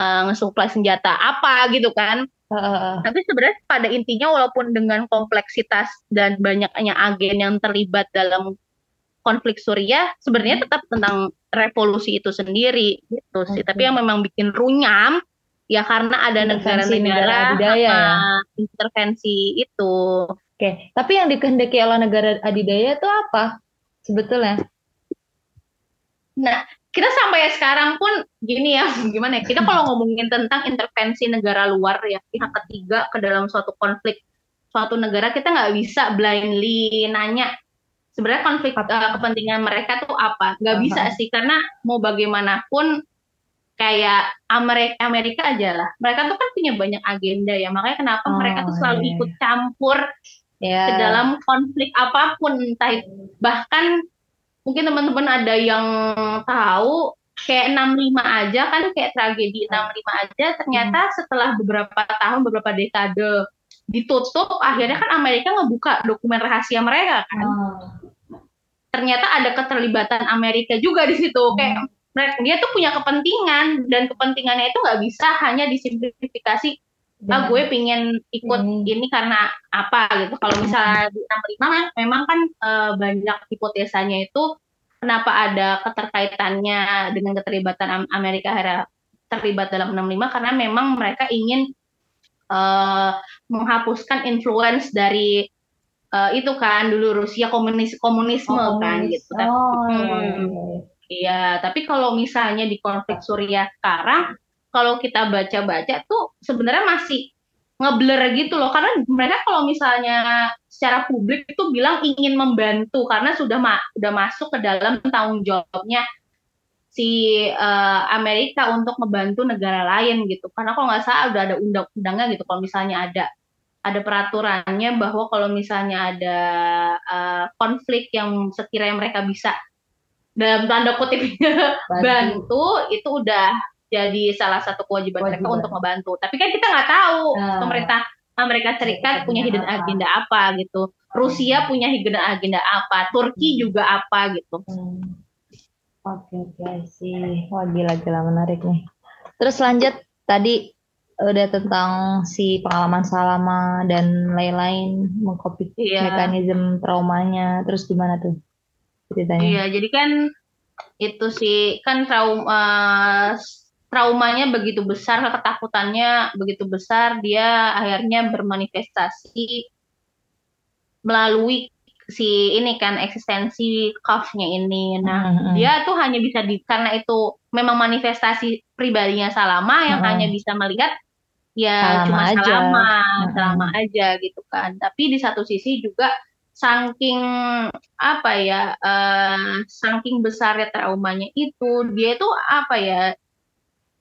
uh, ngesuplai senjata apa gitu kan Uh, Tapi sebenarnya pada intinya walaupun dengan kompleksitas dan banyaknya agen yang terlibat dalam konflik Suriah sebenarnya hmm. tetap tentang revolusi itu sendiri gitu sih. Okay. Tapi yang memang bikin runyam ya karena ada negara-negara adidaya ya. intervensi itu. Oke, okay. tapi yang dikehendaki oleh negara adidaya itu apa sebetulnya? Nah, kita sampai sekarang pun gini ya, gimana ya? Kita kalau ngomongin tentang intervensi negara luar ya, pihak ketiga ke dalam suatu konflik suatu negara, kita nggak bisa blindly nanya sebenarnya konflik uh, kepentingan mereka tuh apa nggak bisa sih karena mau bagaimanapun kayak Amerika Amerika aja lah mereka tuh kan punya banyak agenda ya makanya kenapa oh, mereka tuh selalu yeah. ikut campur yeah. ke dalam konflik apa pun entah bahkan mungkin teman-teman ada yang tahu kayak 65 aja kan kayak tragedi 65 aja ternyata hmm. setelah beberapa tahun beberapa dekade ditutup akhirnya kan Amerika ngebuka dokumen rahasia mereka kan oh. ternyata ada keterlibatan Amerika juga di situ hmm. kayak mereka dia tuh punya kepentingan dan kepentingannya itu nggak bisa hanya disimplifikasi ah gue pingin ikut hmm. ini karena apa gitu. Kalau misalnya di 65 memang kan e, banyak hipotesanya itu kenapa ada keterkaitannya dengan keterlibatan Amerika terlibat dalam 65 karena memang mereka ingin uh, menghapuskan influence dari uh, itu kan dulu Rusia komunis komunisme oh, kan gitu. Oh, hmm, iya, tapi kalau misalnya di konflik Suriah sekarang kalau kita baca-baca tuh sebenarnya masih ngeblur gitu loh karena mereka kalau misalnya secara publik itu bilang ingin membantu karena sudah ma sudah masuk ke dalam tanggung jawabnya si uh, Amerika untuk membantu negara lain gitu. Karena kalau nggak salah udah ada undang-undangnya gitu. Kalau misalnya ada ada peraturannya bahwa kalau misalnya ada uh, konflik yang sekiranya mereka bisa dalam tanda kutip bantu, bantu itu udah jadi salah satu kewajiban, kewajiban. mereka untuk membantu. Tapi kan kita nggak tahu nah. pemerintah Amerika Serikat punya hidden apa. agenda apa gitu. Rusia punya hidden agenda apa, Turki hmm. juga apa gitu. Hmm. Oke oke sih. Wah gila-gila menarik nih. Terus lanjut tadi udah tentang si pengalaman Salama dan lain-lain mengkopi iya. mekanisme traumanya. Terus gimana tuh ceritanya? Iya, jadi kan itu sih kan trauma traumanya begitu besar, ketakutannya begitu besar, dia akhirnya bermanifestasi melalui si ini kan eksistensi kafnya ini. Nah, mm -hmm. dia tuh hanya bisa di karena itu memang manifestasi pribadinya Salama yang mm -hmm. hanya bisa melihat ya salama cuma aja. Salama, mm -hmm. Salama aja gitu kan. Tapi di satu sisi juga saking apa ya uh, saking besarnya traumanya itu dia itu apa ya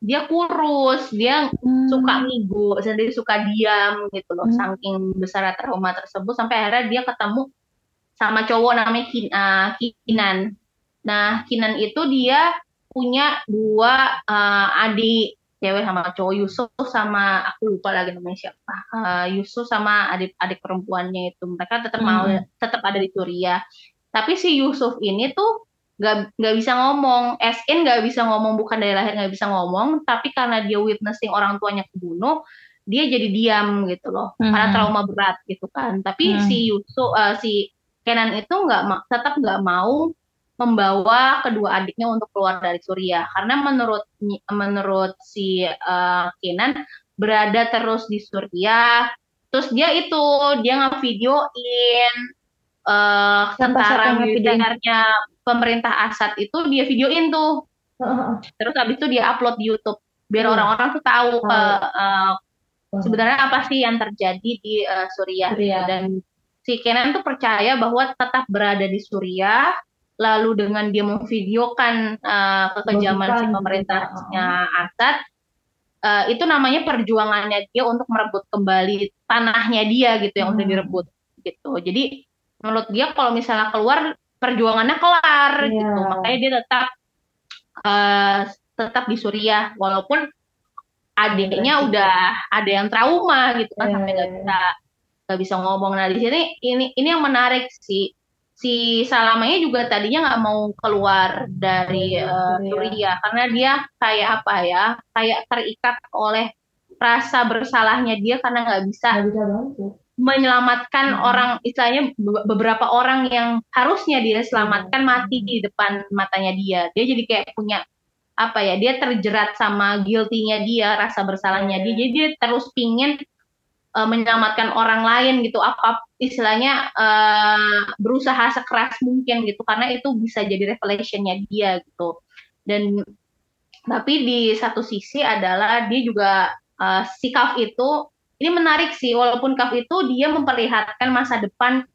dia kurus dia hmm. suka ngigo sendiri suka diam gitu loh hmm. saking besar trauma tersebut sampai akhirnya dia ketemu sama cowok namanya Kin, uh, Kinan. Nah, Kinan itu dia punya dua uh, adik cewek sama cowok Yusuf sama aku lupa lagi namanya siapa. Uh, Yusuf sama adik-adik perempuannya itu mereka tetap hmm. mau tetap ada di Suriah. Tapi si Yusuf ini tuh nggak nggak bisa ngomong, SN nggak bisa ngomong bukan dari lahir nggak bisa ngomong, tapi karena dia witnessing orang tuanya kebunuh, dia jadi diam gitu loh, hmm. karena trauma berat gitu kan. Tapi hmm. si Yusuf, uh, si Kenan itu nggak tetap nggak mau membawa kedua adiknya untuk keluar dari Suriah karena menurut menurut si uh, Kenan berada terus di Suriah terus dia itu dia ngevideoin uh, tentara militernya pemerintah Assad itu dia videoin tuh. Terus habis itu dia upload di YouTube biar iya. orang-orang tuh tahu ke uh, sebenarnya apa sih yang terjadi di uh, Suriah, Suriah. Dan si Kenan tuh percaya bahwa tetap berada di Suriah lalu dengan dia memvideokan uh, kekejaman si pemerintahnya Assad uh, itu namanya perjuangannya dia untuk merebut kembali tanahnya dia gitu yang hmm. udah direbut gitu. Jadi menurut dia kalau misalnya keluar perjuangannya kelar yeah. gitu. Makanya dia tetap uh, tetap di Suriah. Walaupun adiknya iya, udah ada yang trauma gitu kan yeah. sampai nggak bisa nggak bisa ngomong. Nah di sini ini ini yang menarik sih. Si Salamanya juga tadinya nggak mau keluar dari uh, Suriah. Karena dia kayak apa ya kayak terikat oleh rasa bersalahnya dia karena nggak bisa, bisa menyelamatkan hmm. orang istilahnya beberapa orang yang harusnya dia selamatkan mati di depan matanya dia. Dia jadi kayak punya apa ya dia terjerat sama guilty-nya dia rasa bersalahnya dia. Jadi dia terus pingin uh, menyelamatkan orang lain gitu. Apa istilahnya uh, berusaha sekeras mungkin gitu. Karena itu bisa jadi revelation-nya dia gitu. Dan tapi di satu sisi adalah dia juga uh, si Kaf itu ini menarik sih walaupun Kaf itu dia memperlihatkan masa depan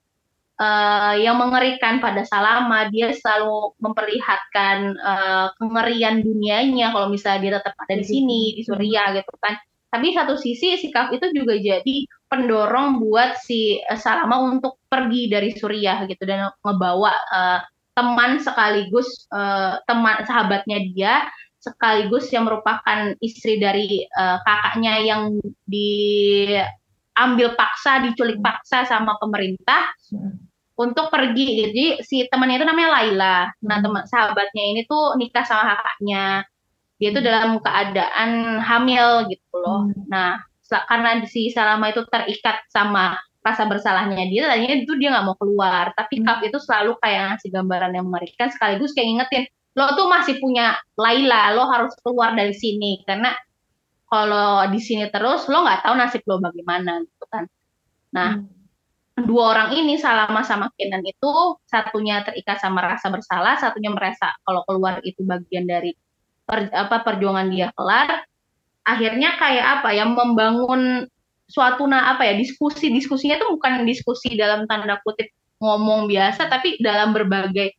uh, yang mengerikan pada Salama. Dia selalu memperlihatkan uh, kengerian dunianya kalau misalnya dia tetap ada di sini di Suriah gitu kan. Tapi satu sisi sikap itu juga jadi pendorong buat si uh, Salama untuk pergi dari Suriah gitu dan ngebawa uh, teman sekaligus uh, teman sahabatnya dia sekaligus yang merupakan istri dari uh, kakaknya yang diambil paksa diculik paksa sama pemerintah hmm untuk pergi. Jadi si temannya itu namanya Laila. Nah, teman sahabatnya ini tuh nikah sama kakaknya. Dia itu hmm. dalam keadaan hamil gitu loh. Hmm. Nah, karena si Salama itu terikat sama rasa bersalahnya dia, tadinya itu dia nggak mau keluar. Tapi hmm. Kaf itu selalu kayak ngasih gambaran yang mengerikan, sekaligus kayak ngingetin, lo tuh masih punya Laila, lo harus keluar dari sini karena kalau di sini terus lo nggak tahu nasib lo bagaimana gitu kan. Nah, hmm dua orang ini Salama sama Kenan itu satunya terikat sama rasa bersalah, satunya merasa kalau keluar itu bagian dari per, apa perjuangan dia kelar. Akhirnya kayak apa ya membangun suatu nah apa ya diskusi diskusinya itu bukan diskusi dalam tanda kutip ngomong biasa tapi dalam berbagai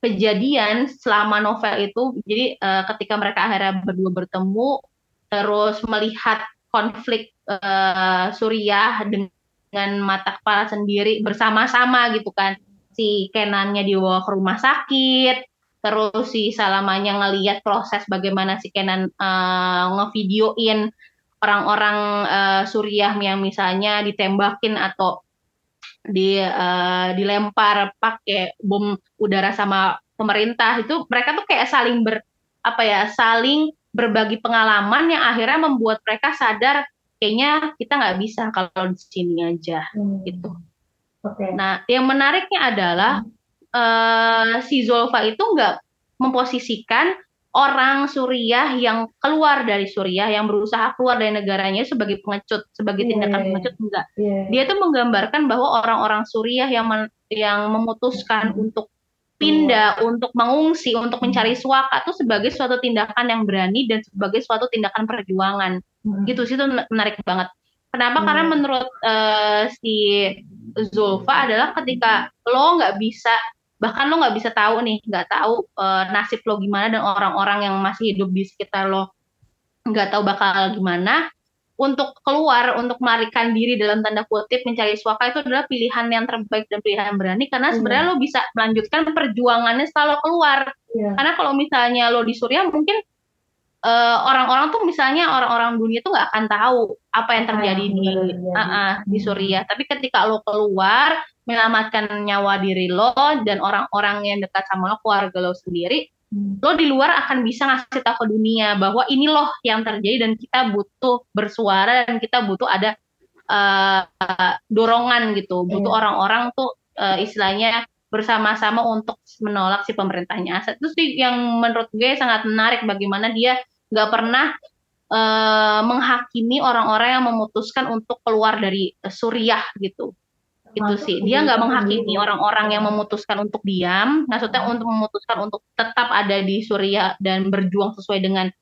kejadian selama novel itu jadi uh, ketika mereka akhirnya berdua bertemu terus melihat konflik uh, Suriah dengan mata kepala sendiri bersama-sama gitu kan. Si Kenannya dibawa ke rumah sakit terus si Salamanya ngeliat proses bagaimana si Kenan uh, ngevideoin orang-orang uh, Suriah yang misalnya ditembakin atau di uh, dilempar pakai bom udara sama pemerintah itu mereka tuh kayak saling ber apa ya saling berbagi pengalaman yang akhirnya membuat mereka sadar kayaknya kita nggak bisa kalau di sini aja hmm. gitu. Okay. Nah, yang menariknya adalah hmm. uh, si Zolfa itu nggak memposisikan orang Suriah yang keluar dari Suriah yang berusaha keluar dari negaranya sebagai pengecut, sebagai yeah, tindakan pengecut enggak. Yeah. Dia tuh menggambarkan bahwa orang-orang Suriah yang men, yang memutuskan hmm. untuk pindah, hmm. untuk mengungsi, untuk mencari suaka itu sebagai suatu tindakan yang berani dan sebagai suatu tindakan perjuangan hmm. gitu sih itu menarik banget kenapa karena menurut uh, si Zulfa adalah ketika lo nggak bisa bahkan lo nggak bisa tahu nih nggak tahu uh, nasib lo gimana dan orang-orang yang masih hidup di sekitar lo nggak tahu bakal gimana untuk keluar untuk melarikan diri dalam tanda kutip mencari suaka itu adalah pilihan yang terbaik dan pilihan yang berani karena hmm. sebenarnya lo bisa melanjutkan perjuangannya setelah lo keluar yeah. karena kalau misalnya lo di Suriah mungkin eh, orang-orang tuh misalnya orang-orang dunia tuh nggak akan tahu apa yang terjadi ah, di uh, uh, di Suriah. Tapi ketika lo keluar menyelamatkan nyawa diri lo dan orang-orang yang dekat sama lo, keluarga lo sendiri, hmm. lo di luar akan bisa ngasih tahu ke dunia bahwa ini loh yang terjadi dan kita butuh bersuara dan kita butuh ada uh, dorongan gitu, butuh iya. orang-orang tuh uh, istilahnya bersama-sama untuk menolak si pemerintahnya itu sih yang menurut gue sangat menarik bagaimana dia nggak pernah uh, menghakimi orang-orang yang memutuskan untuk keluar dari Suriah gitu. Itu sih. dia nggak menghakimi orang-orang yang memutuskan untuk diam maksudnya hmm. untuk memutuskan untuk tetap ada di Suriah dan berjuang sesuai dengan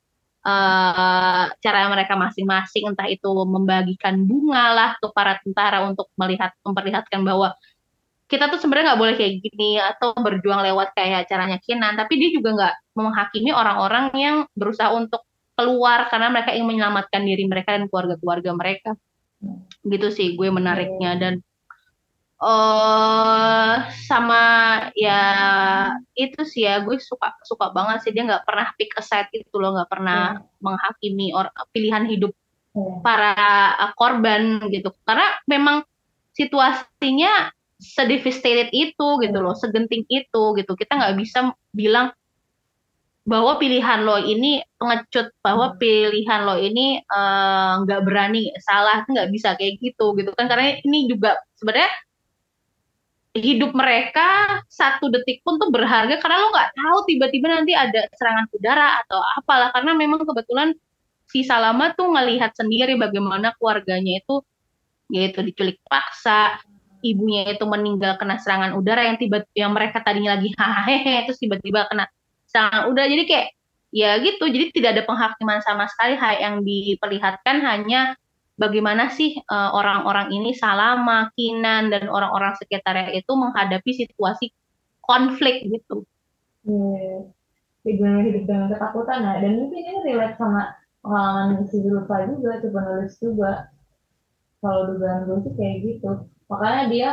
uh, cara mereka masing-masing. Entah itu membagikan bunga lah untuk para tentara untuk melihat memperlihatkan bahwa kita tuh sebenarnya nggak boleh kayak gini atau berjuang lewat kayak caranya Kinan tapi dia juga nggak menghakimi orang-orang yang berusaha untuk keluar karena mereka ingin menyelamatkan diri mereka dan keluarga-keluarga mereka. Gitu sih gue menariknya. Dan uh, sama ya itu sih ya gue suka suka banget sih. Dia nggak pernah pick a side gitu loh nggak pernah hmm. menghakimi or, pilihan hidup hmm. para uh, korban gitu. Karena memang situasinya sedevastated itu gitu loh segenting itu gitu. Kita nggak bisa bilang bahwa pilihan lo ini pengecut bahwa hmm. pilihan lo ini nggak uh, berani salah nggak bisa kayak gitu gitu kan. Karena ini juga sebenarnya hidup mereka satu detik pun tuh berharga karena lo nggak tahu tiba-tiba nanti ada serangan udara atau apalah. Karena memang kebetulan si Salama tuh ngelihat sendiri bagaimana keluarganya itu yaitu diculik paksa ibunya itu meninggal kena serangan udara yang tiba yang mereka tadinya lagi hahaha terus tiba-tiba kena serangan udara. Jadi kayak ya gitu. Jadi tidak ada penghakiman sama sekali. Yang diperlihatkan hanya bagaimana sih uh, orang-orang ini salah makinan dan orang-orang sekitarnya itu menghadapi situasi konflik gitu. Hmm. Gimana hidup dengan ketakutan. Ya dan mungkin ini relate sama pengalaman si Zulfa juga si penulis juga. Kalau dugaan gue sih kayak gitu makanya dia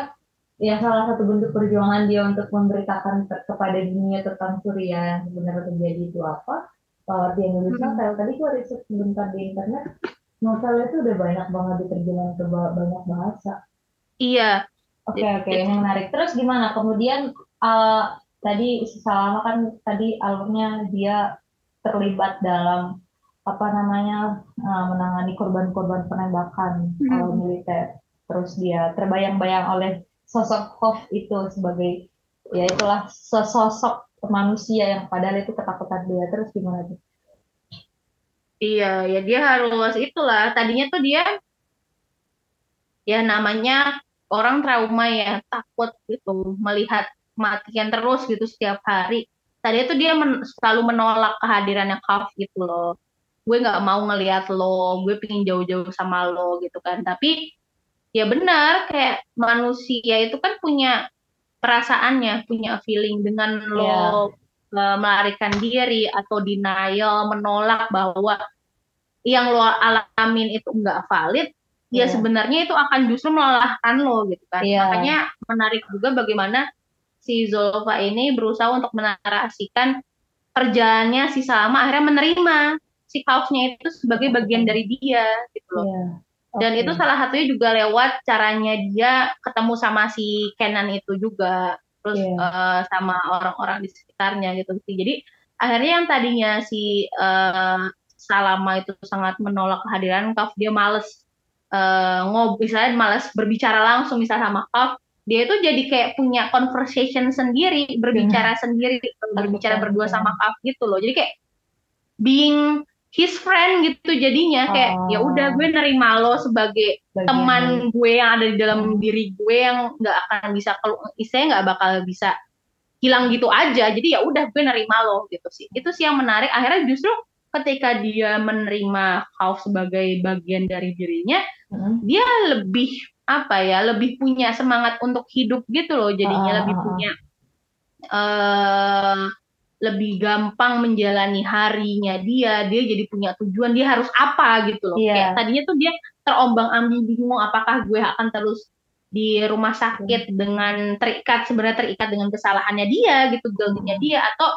ya salah satu bentuk perjuangan dia untuk memberitakan kepada dunia tentang Surya yang sebenarnya terjadi itu apa kalau dia nulis hmm. novel tadi gue riset sebentar di internet novel itu udah banyak banget diterjemahkan ke banyak bahasa. Iya. Oke okay, oke okay. yang menarik. Terus gimana? Kemudian uh, tadi selama kan tadi alurnya dia terlibat dalam apa namanya uh, menangani korban-korban penembakan mm -hmm. militer. Terus dia terbayang-bayang oleh sosok Hoff itu sebagai ya itulah sosok manusia yang padahal itu ketakutan dia. Terus gimana tuh? Iya, ya dia harus itulah. Tadinya tuh dia ya namanya orang trauma ya, takut gitu melihat kematian terus gitu setiap hari. Tadi itu dia men selalu menolak kehadirannya Kaf gitu loh. Gue nggak mau ngelihat lo, gue pengen jauh-jauh sama lo gitu kan. Tapi ya benar kayak manusia itu kan punya perasaannya, punya feeling dengan lo yeah melarikan diri atau denial, menolak bahwa yang lo alamin itu enggak valid, yeah. ya iya. sebenarnya itu akan justru melelahkan lo gitu kan. Yeah. Makanya menarik juga bagaimana si Zolfa ini berusaha untuk menarasikan kerjaannya si Salma akhirnya menerima si kaosnya itu sebagai bagian dari dia gitu loh. Yeah. Okay. Dan itu salah satunya juga lewat caranya dia ketemu sama si Kenan itu juga terus yeah. Iya. uh, sama orang-orang di sekitarnya gitu sih. Jadi akhirnya yang tadinya si uh, Salama itu sangat menolak kehadiran Kaf, dia males uh, ngob, misalnya males berbicara langsung misalnya sama Kaf, dia itu jadi kayak punya conversation sendiri, berbicara hmm. sendiri, berbicara berdua sama Kaf gitu loh. Jadi kayak being his friend gitu jadinya kayak oh. ya udah gue nerima lo sebagai Bagian teman gue yang ada di dalam diri gue yang nggak akan bisa kalau istilahnya nggak bakal bisa hilang gitu aja jadi ya udah gue nerima lo gitu sih itu sih yang menarik akhirnya justru ketika dia menerima kau sebagai bagian dari dirinya hmm. dia lebih apa ya lebih punya semangat untuk hidup gitu loh jadinya uh. lebih punya uh, lebih gampang menjalani harinya dia dia jadi punya tujuan dia harus apa gitu loh yeah. kayak tadinya tuh dia terombang ambing bingung apakah gue akan terus di rumah sakit hmm. dengan terikat sebenarnya terikat dengan kesalahannya dia gitu guiltnya hmm. dia atau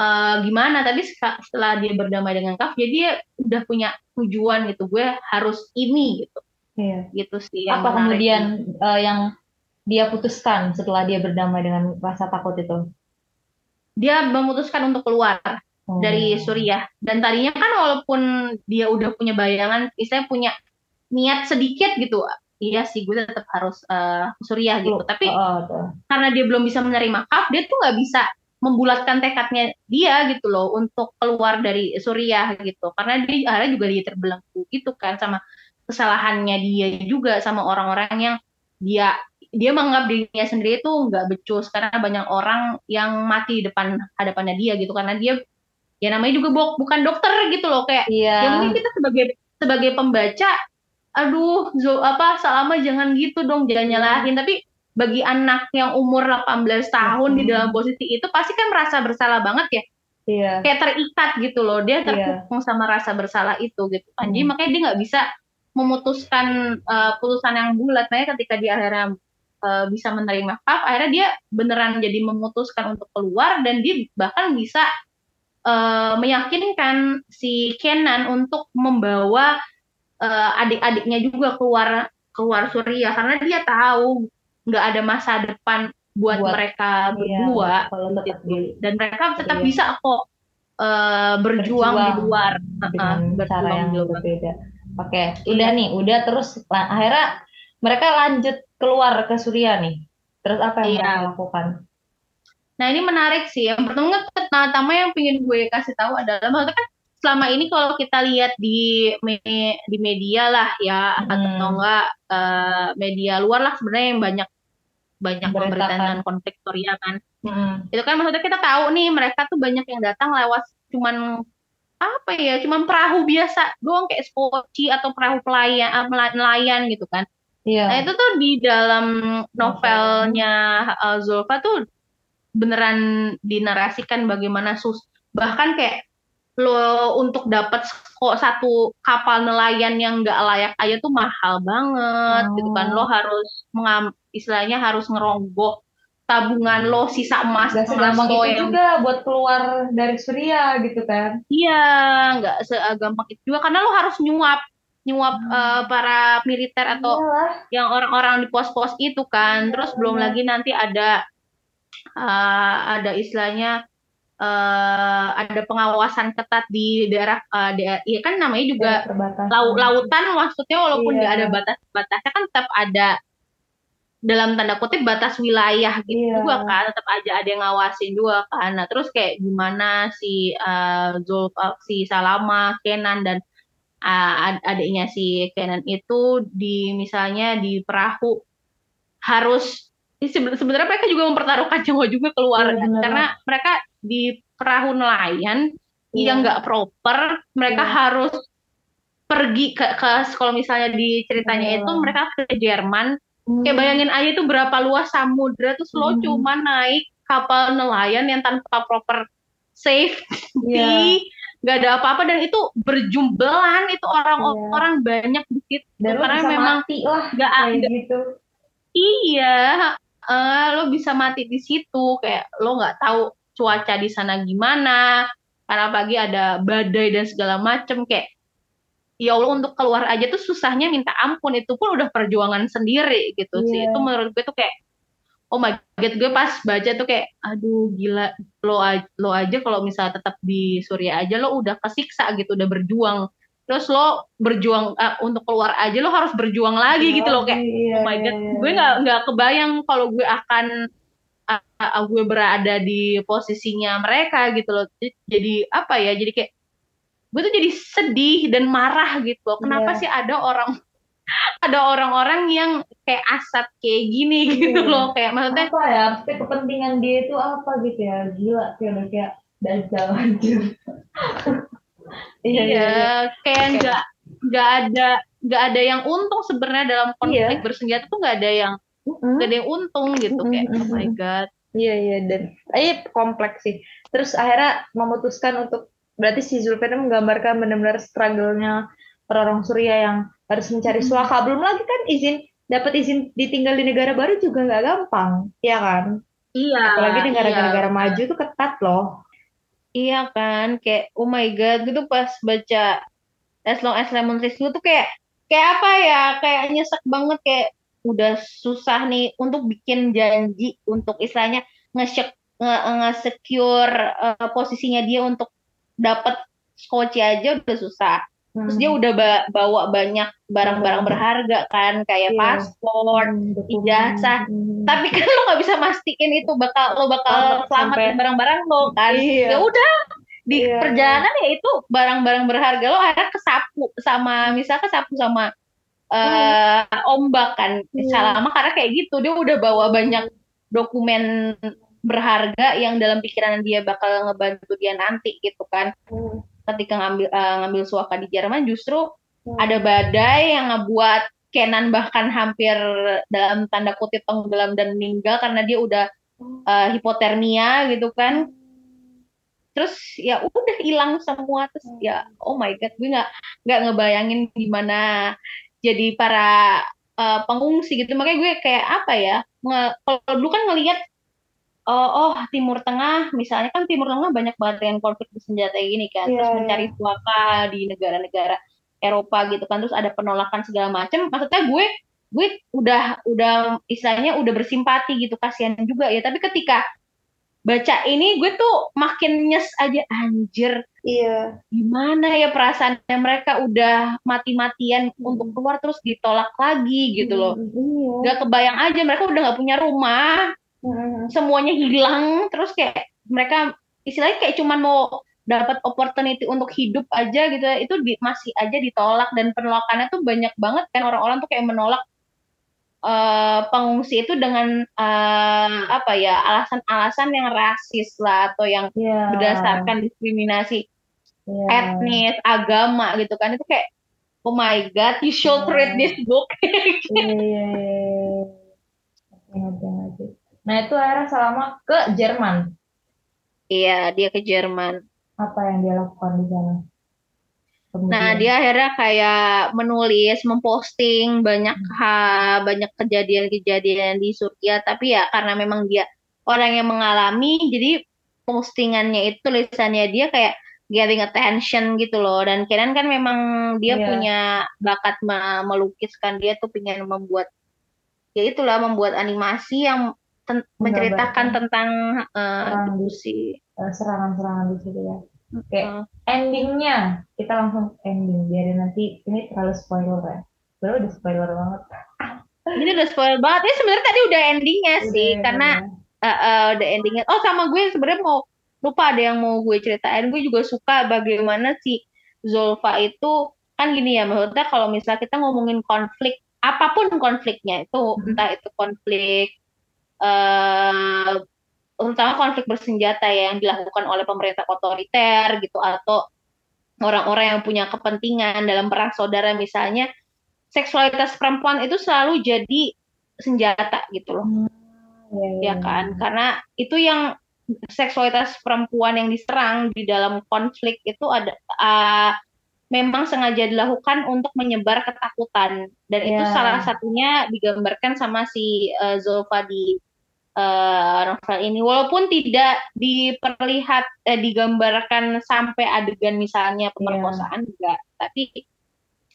uh, gimana tapi setelah dia berdamai dengan kaf jadi dia udah punya tujuan gitu gue harus ini gitu yeah. gitu sih apa kemudian uh, yang dia putuskan setelah dia berdamai dengan rasa takut itu dia memutuskan untuk keluar oh. dari Suriah dan tadinya kan walaupun dia udah punya bayangan istilahnya punya niat sedikit gitu iya sih gue tetap harus uh, Surya gitu. Tapi oh, oh, karena dia belum bisa menerima maaf, dia tuh nggak bisa membulatkan tekadnya dia gitu loh untuk keluar dari Suriah gitu. Karena dia akhirnya juga dia terbelenggu gitu kan sama kesalahannya dia juga sama orang-orang yang dia dia menganggap dirinya sendiri itu nggak becus karena banyak orang yang mati di depan hadapannya dia gitu karena dia ya namanya juga bukan dokter gitu loh kayak iya. ya mungkin kita sebagai sebagai pembaca aduh zo apa Salama jangan gitu dong jangan iya. nyalahin tapi bagi anak yang umur 18 tahun hmm. di dalam posisi itu pasti kan merasa bersalah banget ya iya. kayak terikat gitu loh dia terkungkung iya. sama rasa bersalah itu gitu kan hmm. jadi makanya dia nggak bisa memutuskan uh, putusan yang bulat nah ketika dia akhirnya uh, bisa menerima maaf akhirnya dia beneran jadi memutuskan untuk keluar dan dia bahkan bisa uh, meyakinkan si Kenan untuk membawa uh, adik-adiknya juga keluar keluar Suriah karena dia tahu nggak ada masa depan buat, buat mereka iya, berdua gitu. dan mereka tetap iya. bisa kok uh, berjuang, berjuang di luar dengan uh, cara yang berbeda. Oke, okay. udah nih, udah terus akhirnya mereka lanjut keluar ke Suriah nih. Terus apa yang iya. mereka lakukan? Nah ini menarik sih. Yang pertama, pertama yang pengen gue kasih tahu adalah maksudnya kan selama ini kalau kita lihat di me, di media lah ya hmm. atau enggak uh, media luar lah sebenarnya yang banyak banyak pemberitaan konflik Suriah kan. Hmm. Itu kan maksudnya kita tahu nih mereka tuh banyak yang datang lewat cuman apa ya, cuman perahu biasa doang kayak skoci atau perahu pelayan nelayan gitu kan. Iya. Nah itu tuh di dalam novelnya uh, Zulfa tuh beneran dinarasikan bagaimana sus bahkan kayak lo untuk dapat kok satu kapal nelayan yang nggak layak aja tuh mahal banget oh. gitu kan lo oh. harus mengam istilahnya harus ngerogoh tabungan lo sisa emas gak segampang itu yang... juga buat keluar dari Surya gitu kan iya nggak segampang itu juga karena lo harus nyuap nyuap hmm. uh, para militer atau Iyalah. yang orang-orang di pos-pos itu kan. Terus belum lagi nanti ada uh, ada istilahnya uh, ada pengawasan ketat di daerah uh, daerah, ya kan namanya juga laut lautan maksudnya walaupun nggak iya. ada batas-batasnya kan tetap ada dalam tanda kutip batas wilayah gitu iya. juga kan tetap aja ada yang ngawasin juga kan nah terus kayak gimana si uh, Zulf si Salama Kenan dan uh, adiknya si Kenan itu di misalnya di perahu harus sebenarnya mereka juga mempertaruhkan nyawa juga keluar ya, karena mereka di perahu nelayan ya. yang nggak proper mereka ya. harus pergi ke, ke kalau misalnya di ceritanya ya. itu mereka ke Jerman hmm. kayak bayangin aja itu berapa luas samudra terus hmm. lo cuma naik kapal nelayan yang tanpa proper safety ya nggak ada apa-apa dan itu berjumlah itu orang-orang iya. banyak di situ dan karena memang nggak ada gitu. iya uh, lo bisa mati di situ kayak lo nggak tahu cuaca di sana gimana karena pagi ada badai dan segala macem kayak ya Allah untuk keluar aja tuh susahnya minta ampun itu pun udah perjuangan sendiri gitu yeah. sih iya. itu menurut gue tuh kayak oh my god gue pas baca tuh kayak aduh gila lo lo aja kalau misalnya tetap di Surya aja lo udah kesiksa gitu udah berjuang. Terus lo berjuang uh, untuk keluar aja lo harus berjuang lagi oh, gitu loh. Kayak iya, oh my god iya, gue nggak nggak kebayang kalau gue akan uh, uh, gue berada di posisinya mereka gitu loh. Jadi apa ya jadi kayak gue tuh jadi sedih dan marah gitu. Loh kenapa yeah. sih ada orang ada orang-orang yang kayak asat kayak gini hmm. gitu loh. Kayak maksudnya apa ya? Pasti kepentingan dia itu apa gitu ya? Gila kayak udah kayak dajjal anjir iya, iya, iya kayak nggak nggak ada nggak ada yang untung sebenarnya dalam konflik iya. bersenjata tuh nggak ada yang nggak ada yang untung gitu. Kayak oh my god. Iya iya dan eh kompleks sih. Terus akhirnya memutuskan untuk berarti si Zulfiqar menggambarkan benar-benar struggle-nya orang-orang Surya yang harus mencari hmm. suaka. Belum lagi kan izin dapat izin ditinggal di negara baru juga nggak gampang ya kan? Iya apalagi negara-negara iya. maju tuh ketat loh. Iya kan kayak oh my god gitu pas baca as long as lemon trees tuh kayak kayak apa ya kayak nyesek banget kayak udah susah nih untuk bikin janji untuk istilahnya nge-secure nge, nge uh, posisinya dia untuk dapat skoci aja udah susah Terus dia udah ba bawa banyak barang-barang berharga kan, kayak Iya. paspor, Hmm, ijazah. Hmm. Tapi kan lo nggak bisa mastiin itu bakal lo bakal Selamat selamatin sampai- barang-barang lo kan. Iya. Ya udah di Iya. perjalanan ya itu barang-barang berharga lo akhirnya kesapu sama misal kesapu sama eh ombak kan. Iya. Salama karena kayak gitu dia udah bawa banyak dokumen berharga yang dalam pikiran dia bakal ngebantu dia nanti gitu kan Hmm. Ketika ngambil eh, ngambil suaka di Jerman justru Hmm. ada badai yang ngebuat Kenan bahkan hampir dalam tanda kutip tenggelam dan meninggal karena dia udah eh, hipotermia gitu kan. Terus ya udah hilang semua terus ya oh my god gue nggak nggak ngebayangin gimana jadi para eh, pengungsi gitu. Makanya gue kayak apa ya nge- kalau dulu kan ngelihat oh, oh Timur Tengah. Misalnya kan Timur Tengah banyak banget yang konflik bersenjata gini kan. Terus Iya, iya. mencari suaka di negara-negara Eropa gitu kan. Terus ada penolakan segala macam. Maksudnya gue gue udah udah istilahnya udah bersimpati gitu. Kasihan juga ya. Tapi ketika baca ini gue tuh makin nyes aja anjir Iya. gimana ya perasaannya? Mereka udah mati-matian untuk keluar terus ditolak lagi gitu loh. Iya. gak kebayang aja mereka udah nggak punya rumah Hmm. semuanya hilang terus kayak mereka istilahnya kayak cuman mau dapat opportunity untuk hidup aja gitu itu di- masih aja ditolak dan penolakannya tuh banyak banget kan orang-orang tuh kayak menolak eh, pengungsi itu dengan eh, apa ya alasan-alasan yang rasis lah atau yang Iya. berdasarkan diskriminasi Iya. etnis agama gitu kan itu kayak oh my god you should Iya. read this book Iya, iya, Nah itu akhirnya selama ke Jerman. iya dia ke Jerman Apa yang dia lakukan di sana? Kemudian. Nah, dia akhirnya kayak menulis, memposting banyak ha, banyak kejadian-kejadian di Suriah, tapi ya karena memang dia orang yang mengalami, jadi postingannya itu tulisannya dia kayak getting attention gitu loh. Dan Kenan kan memang dia Iya. punya bakat me- melukiskan, dia tuh pengen membuat ya itulah membuat animasi yang ten- menceritakan tentang eh. Eh, serangan-serangan di situ ya. Oke, Eh, endingnya kita langsung ending. Biarin nanti ini terlalu spoiler ya. Baru udah spoiler banget. ini udah spoil banget. Ini sebenarnya tadi udah endingnya sih, Udah, karena udah. uh, uh, the endingnya oh sama gue sebenarnya mau lupa ada yang mau gue ceritain gue juga suka bagaimana si Zolfa itu kan gini ya maksudnya kalau misalnya kita ngomongin konflik apa pun konfliknya itu entah itu konflik eh terutama konflik bersenjata ya yang dilakukan oleh pemerintah otoriter gitu atau orang-orang yang punya kepentingan dalam perang saudara. Misalnya seksualitas perempuan itu selalu jadi senjata gitu loh. Iya, iya, ya kan? Karena itu yang seksualitas perempuan yang diserang di dalam konflik itu ada uh, memang sengaja dilakukan untuk menyebar ketakutan. Dan itu Ya. salah satunya digambarkan sama si uh, Zulfa di uh, novel ini walaupun tidak diperlihat eh, digambarkan sampai adegan misalnya pemerkosaan juga tapi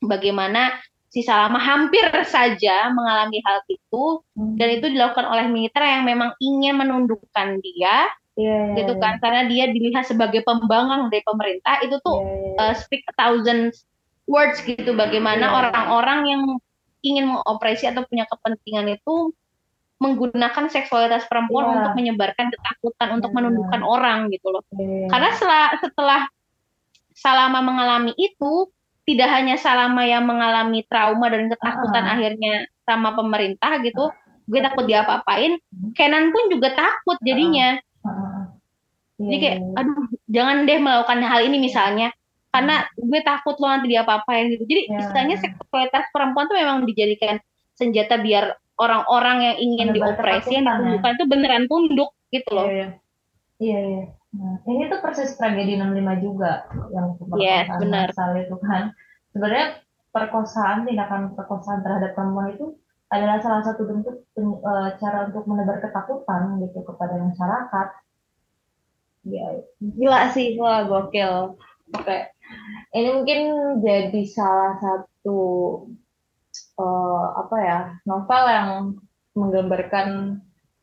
bagaimana si Salama hampir saja mengalami hal itu Hmm. dan itu dilakukan oleh militer yang memang ingin menundukkan dia Iya, iya, gitu iya. kan karena dia dilihat sebagai pembangkang dari pemerintah itu tuh Iya, iya. uh, speak a thousand words gitu bagaimana Iya. orang-orang yang ingin mengoperasi atau punya kepentingan itu menggunakan seksualitas perempuan Iya. untuk menyebarkan ketakutan untuk Iya. menundukkan orang gitu loh Iya. karena setelah setelah Salama mengalami itu tidak hanya Salama yang mengalami trauma dan ketakutan Ah. akhirnya sama pemerintah gitu gue takut diapa-apain Kenan pun juga takut jadinya Heeh. jadi Iya, kayak iya. aduh jangan deh melakukan hal ini misalnya karena gue takut lo nanti diapa-apain gitu jadi Ya. istilahnya seksualitas perempuan tuh memang dijadikan senjata biar orang-orang yang ingin dioperasi yang ya. ditundukkan itu beneran tunduk gitu loh Iya, iya. Iya, iya. Nah, ini tuh persis tragedi 65 juga yang Yes, pemerkosaan benar. massal itu kan. Sebenarnya perkosaan, tindakan perkosaan terhadap perempuan itu adalah salah satu bentuk eh, cara untuk menebar ketakutan gitu kepada masyarakat. Ya, gila sih, wah gokil. Oke, ini mungkin jadi salah satu eh, apa ya novel yang menggambarkan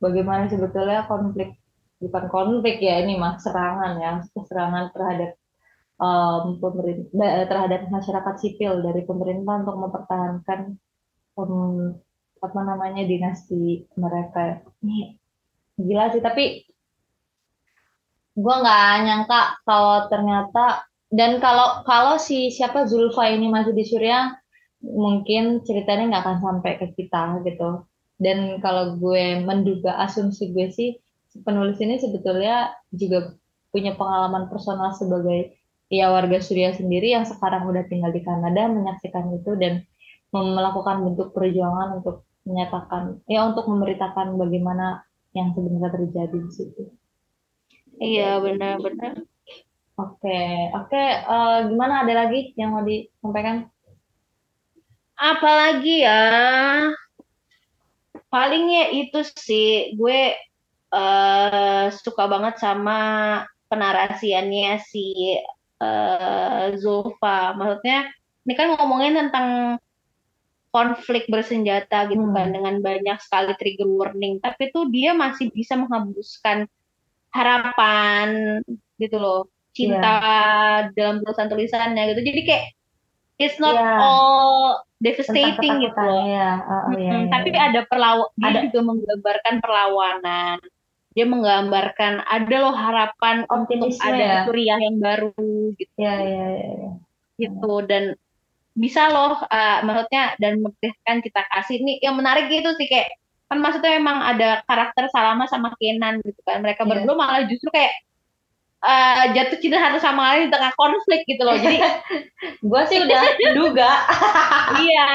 bagaimana sebetulnya konflik bukan konflik ya ini mah serangan ya serangan terhadap um, pemerintah terhadap masyarakat sipil dari pemerintah untuk mempertahankan um, apa namanya dinasti mereka. Ini gila sih tapi gue nggak nyangka kalau ternyata dan kalau kalau si siapa Zulfa ini masih di Suriah mungkin ceritanya nggak akan sampai ke kita gitu dan kalau gue menduga asumsi gue sih penulis ini sebetulnya juga punya pengalaman personal sebagai ya warga Suriah sendiri yang sekarang udah tinggal di Kanada menyaksikan itu dan melakukan bentuk perjuangan untuk menyatakan ya untuk memberitakan bagaimana yang sebenarnya terjadi di situ. Iya benar-benar. Oke, oke. Uh, gimana ada lagi yang mau disampaikan? Apalagi ya? Palingnya itu sih, gue uh, suka banget sama penarasiannya si uh, Zulfa. Maksudnya, ini kan ngomongin tentang konflik bersenjata gitu kan, hmm. kan dengan banyak sekali trigger warning, tapi tuh dia masih bisa menghembuskan harapan gitu loh cinta yeah. dalam tulisan-tulisannya gitu. Jadi kayak it's not yeah. all devastating gitu loh. Ya. Oh, hmm, ya, ya, tapi ya. ada perlawan dia juga menggambarkan perlawanan. Dia menggambarkan ada loh harapan Optimisme untuk ada ya. Suriah yang baru gitu. Ya, ya, ya, ya. Gitu dan bisa loh uh, maksudnya dan memberikan kita kasih ini yang menarik gitu sih kayak kan maksudnya memang ada karakter Salama sama Kenan gitu kan mereka yeah. berdua malah justru kayak uh, jatuh cinta satu sama lain di tengah konflik gitu loh. Jadi gue sih udah duga. iya,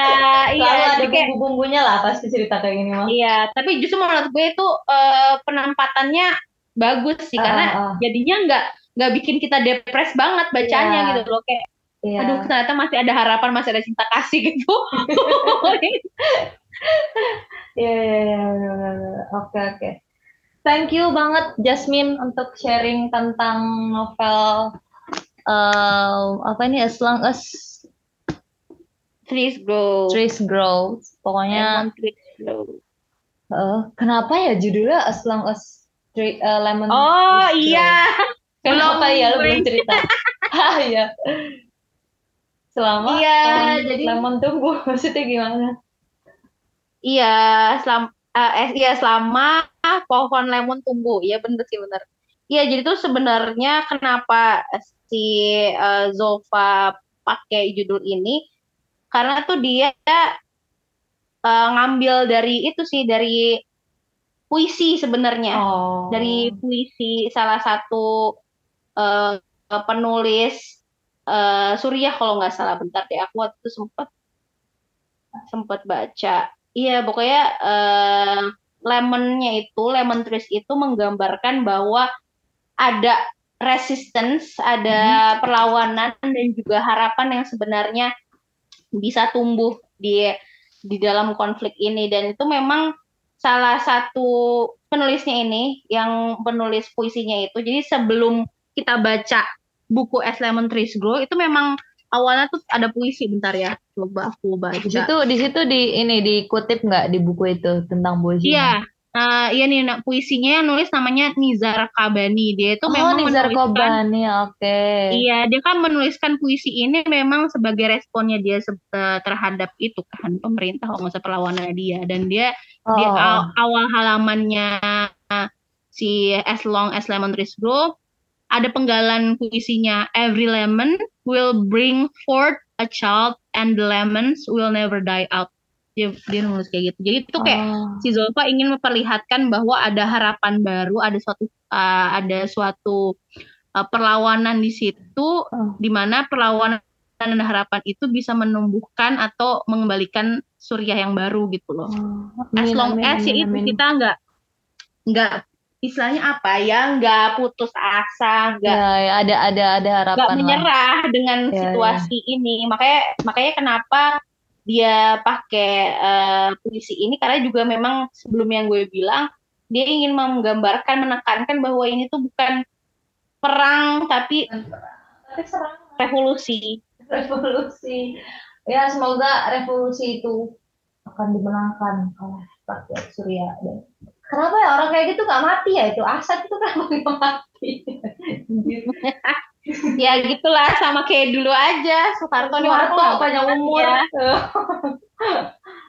iya. Kalau ada bumbu-bumbunya lah pasti cerita kayak gini mah. Iya, tapi justru menurut gue itu uh, penempatannya bagus sih uh, karena uh. jadinya nggak nggak bikin kita depres banget bacanya yeah. gitu loh kayak. Yeah. Aduh ternyata masih ada harapan, masih ada cinta kasih gitu. Iya, iya, iya. Oke, oke. Thank you banget Jasmine untuk sharing tentang novel uh, apa ini As Long As Trees Grow. Trees Grow. Pokoknya trees grow. Uh, kenapa ya judulnya As Long As Tree, uh, Lemon Oh iya. Kenapa ya lu belum cerita? ah iya. Selama iya, jadi lemon tumbuh maksudnya gimana? Iya, selama uh, eh, iya selama pohon lemon tumbuh. Iya bener sih bener. Iya jadi tuh sebenarnya kenapa si uh, Zolfa pakai judul ini karena tuh dia uh, ngambil dari itu sih dari puisi sebenarnya oh. dari puisi salah satu uh, penulis uh, Suriah kalau nggak salah bentar deh aku waktu itu sempat sempat baca iya pokoknya uh, lemonnya itu lemon trees itu menggambarkan bahwa ada resistance, ada hmm. perlawanan dan juga harapan yang sebenarnya bisa tumbuh di di dalam konflik ini dan itu memang salah satu penulisnya ini yang penulis puisinya itu jadi sebelum kita baca buku S Lemon Trees Grow itu memang awalnya tuh ada puisi bentar ya. Coba aku baca. Di situ di situ di ini dikutip nggak di buku itu tentang puisi iya. Uh, iya nih nah, puisinya yang nulis namanya Nizar Kabani dia itu oh, memang Nizar Kabani oke. Okay. iya dia kan menuliskan puisi ini memang sebagai responnya dia terhadap itu kan pemerintah masa perlawanan dia. Dan dia oh. di aw awal halamannya si As Long As Lemon Trees Grow ada penggalan puisinya Every lemon will bring forth a child and the lemons will never die out. Dia, dia nulis kayak gitu. Jadi itu kayak oh. si Zolfa ingin memperlihatkan bahwa ada harapan baru, ada suatu uh, ada suatu uh, perlawanan di situ oh. di mana perlawanan dan harapan itu bisa menumbuhkan atau mengembalikan Suriah yang baru gitu loh. Oh. As long as ya itu kita nggak nggak istilahnya apa ya? Nggak putus asa nggak ya, ya, ada ada ada harapan nggak menyerah lah. dengan ya, situasi ya. ini. Makanya makanya kenapa dia pakai uh, puisi ini? Karena juga memang sebelum yang gue bilang dia ingin menggambarkan menekankan bahwa ini tuh bukan perang tapi revolusi. Revolusi. Ya semoga revolusi itu akan dimenangkan oleh rakyat Surya. dan kenapa ya orang kayak gitu nggak mati ya itu Asad itu kenapa nggak mati ya gitulah sama kayak dulu aja Soeharto nih Soeharto panjang umur.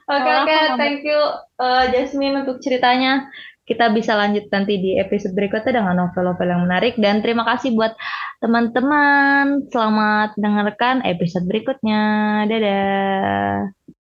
Oke oke, thank you uh, Jasmine untuk ceritanya. Kita bisa lanjut nanti di episode berikutnya dengan novel-novel yang menarik dan terima kasih buat teman-teman. Selamat mendengarkan episode berikutnya. Dadah.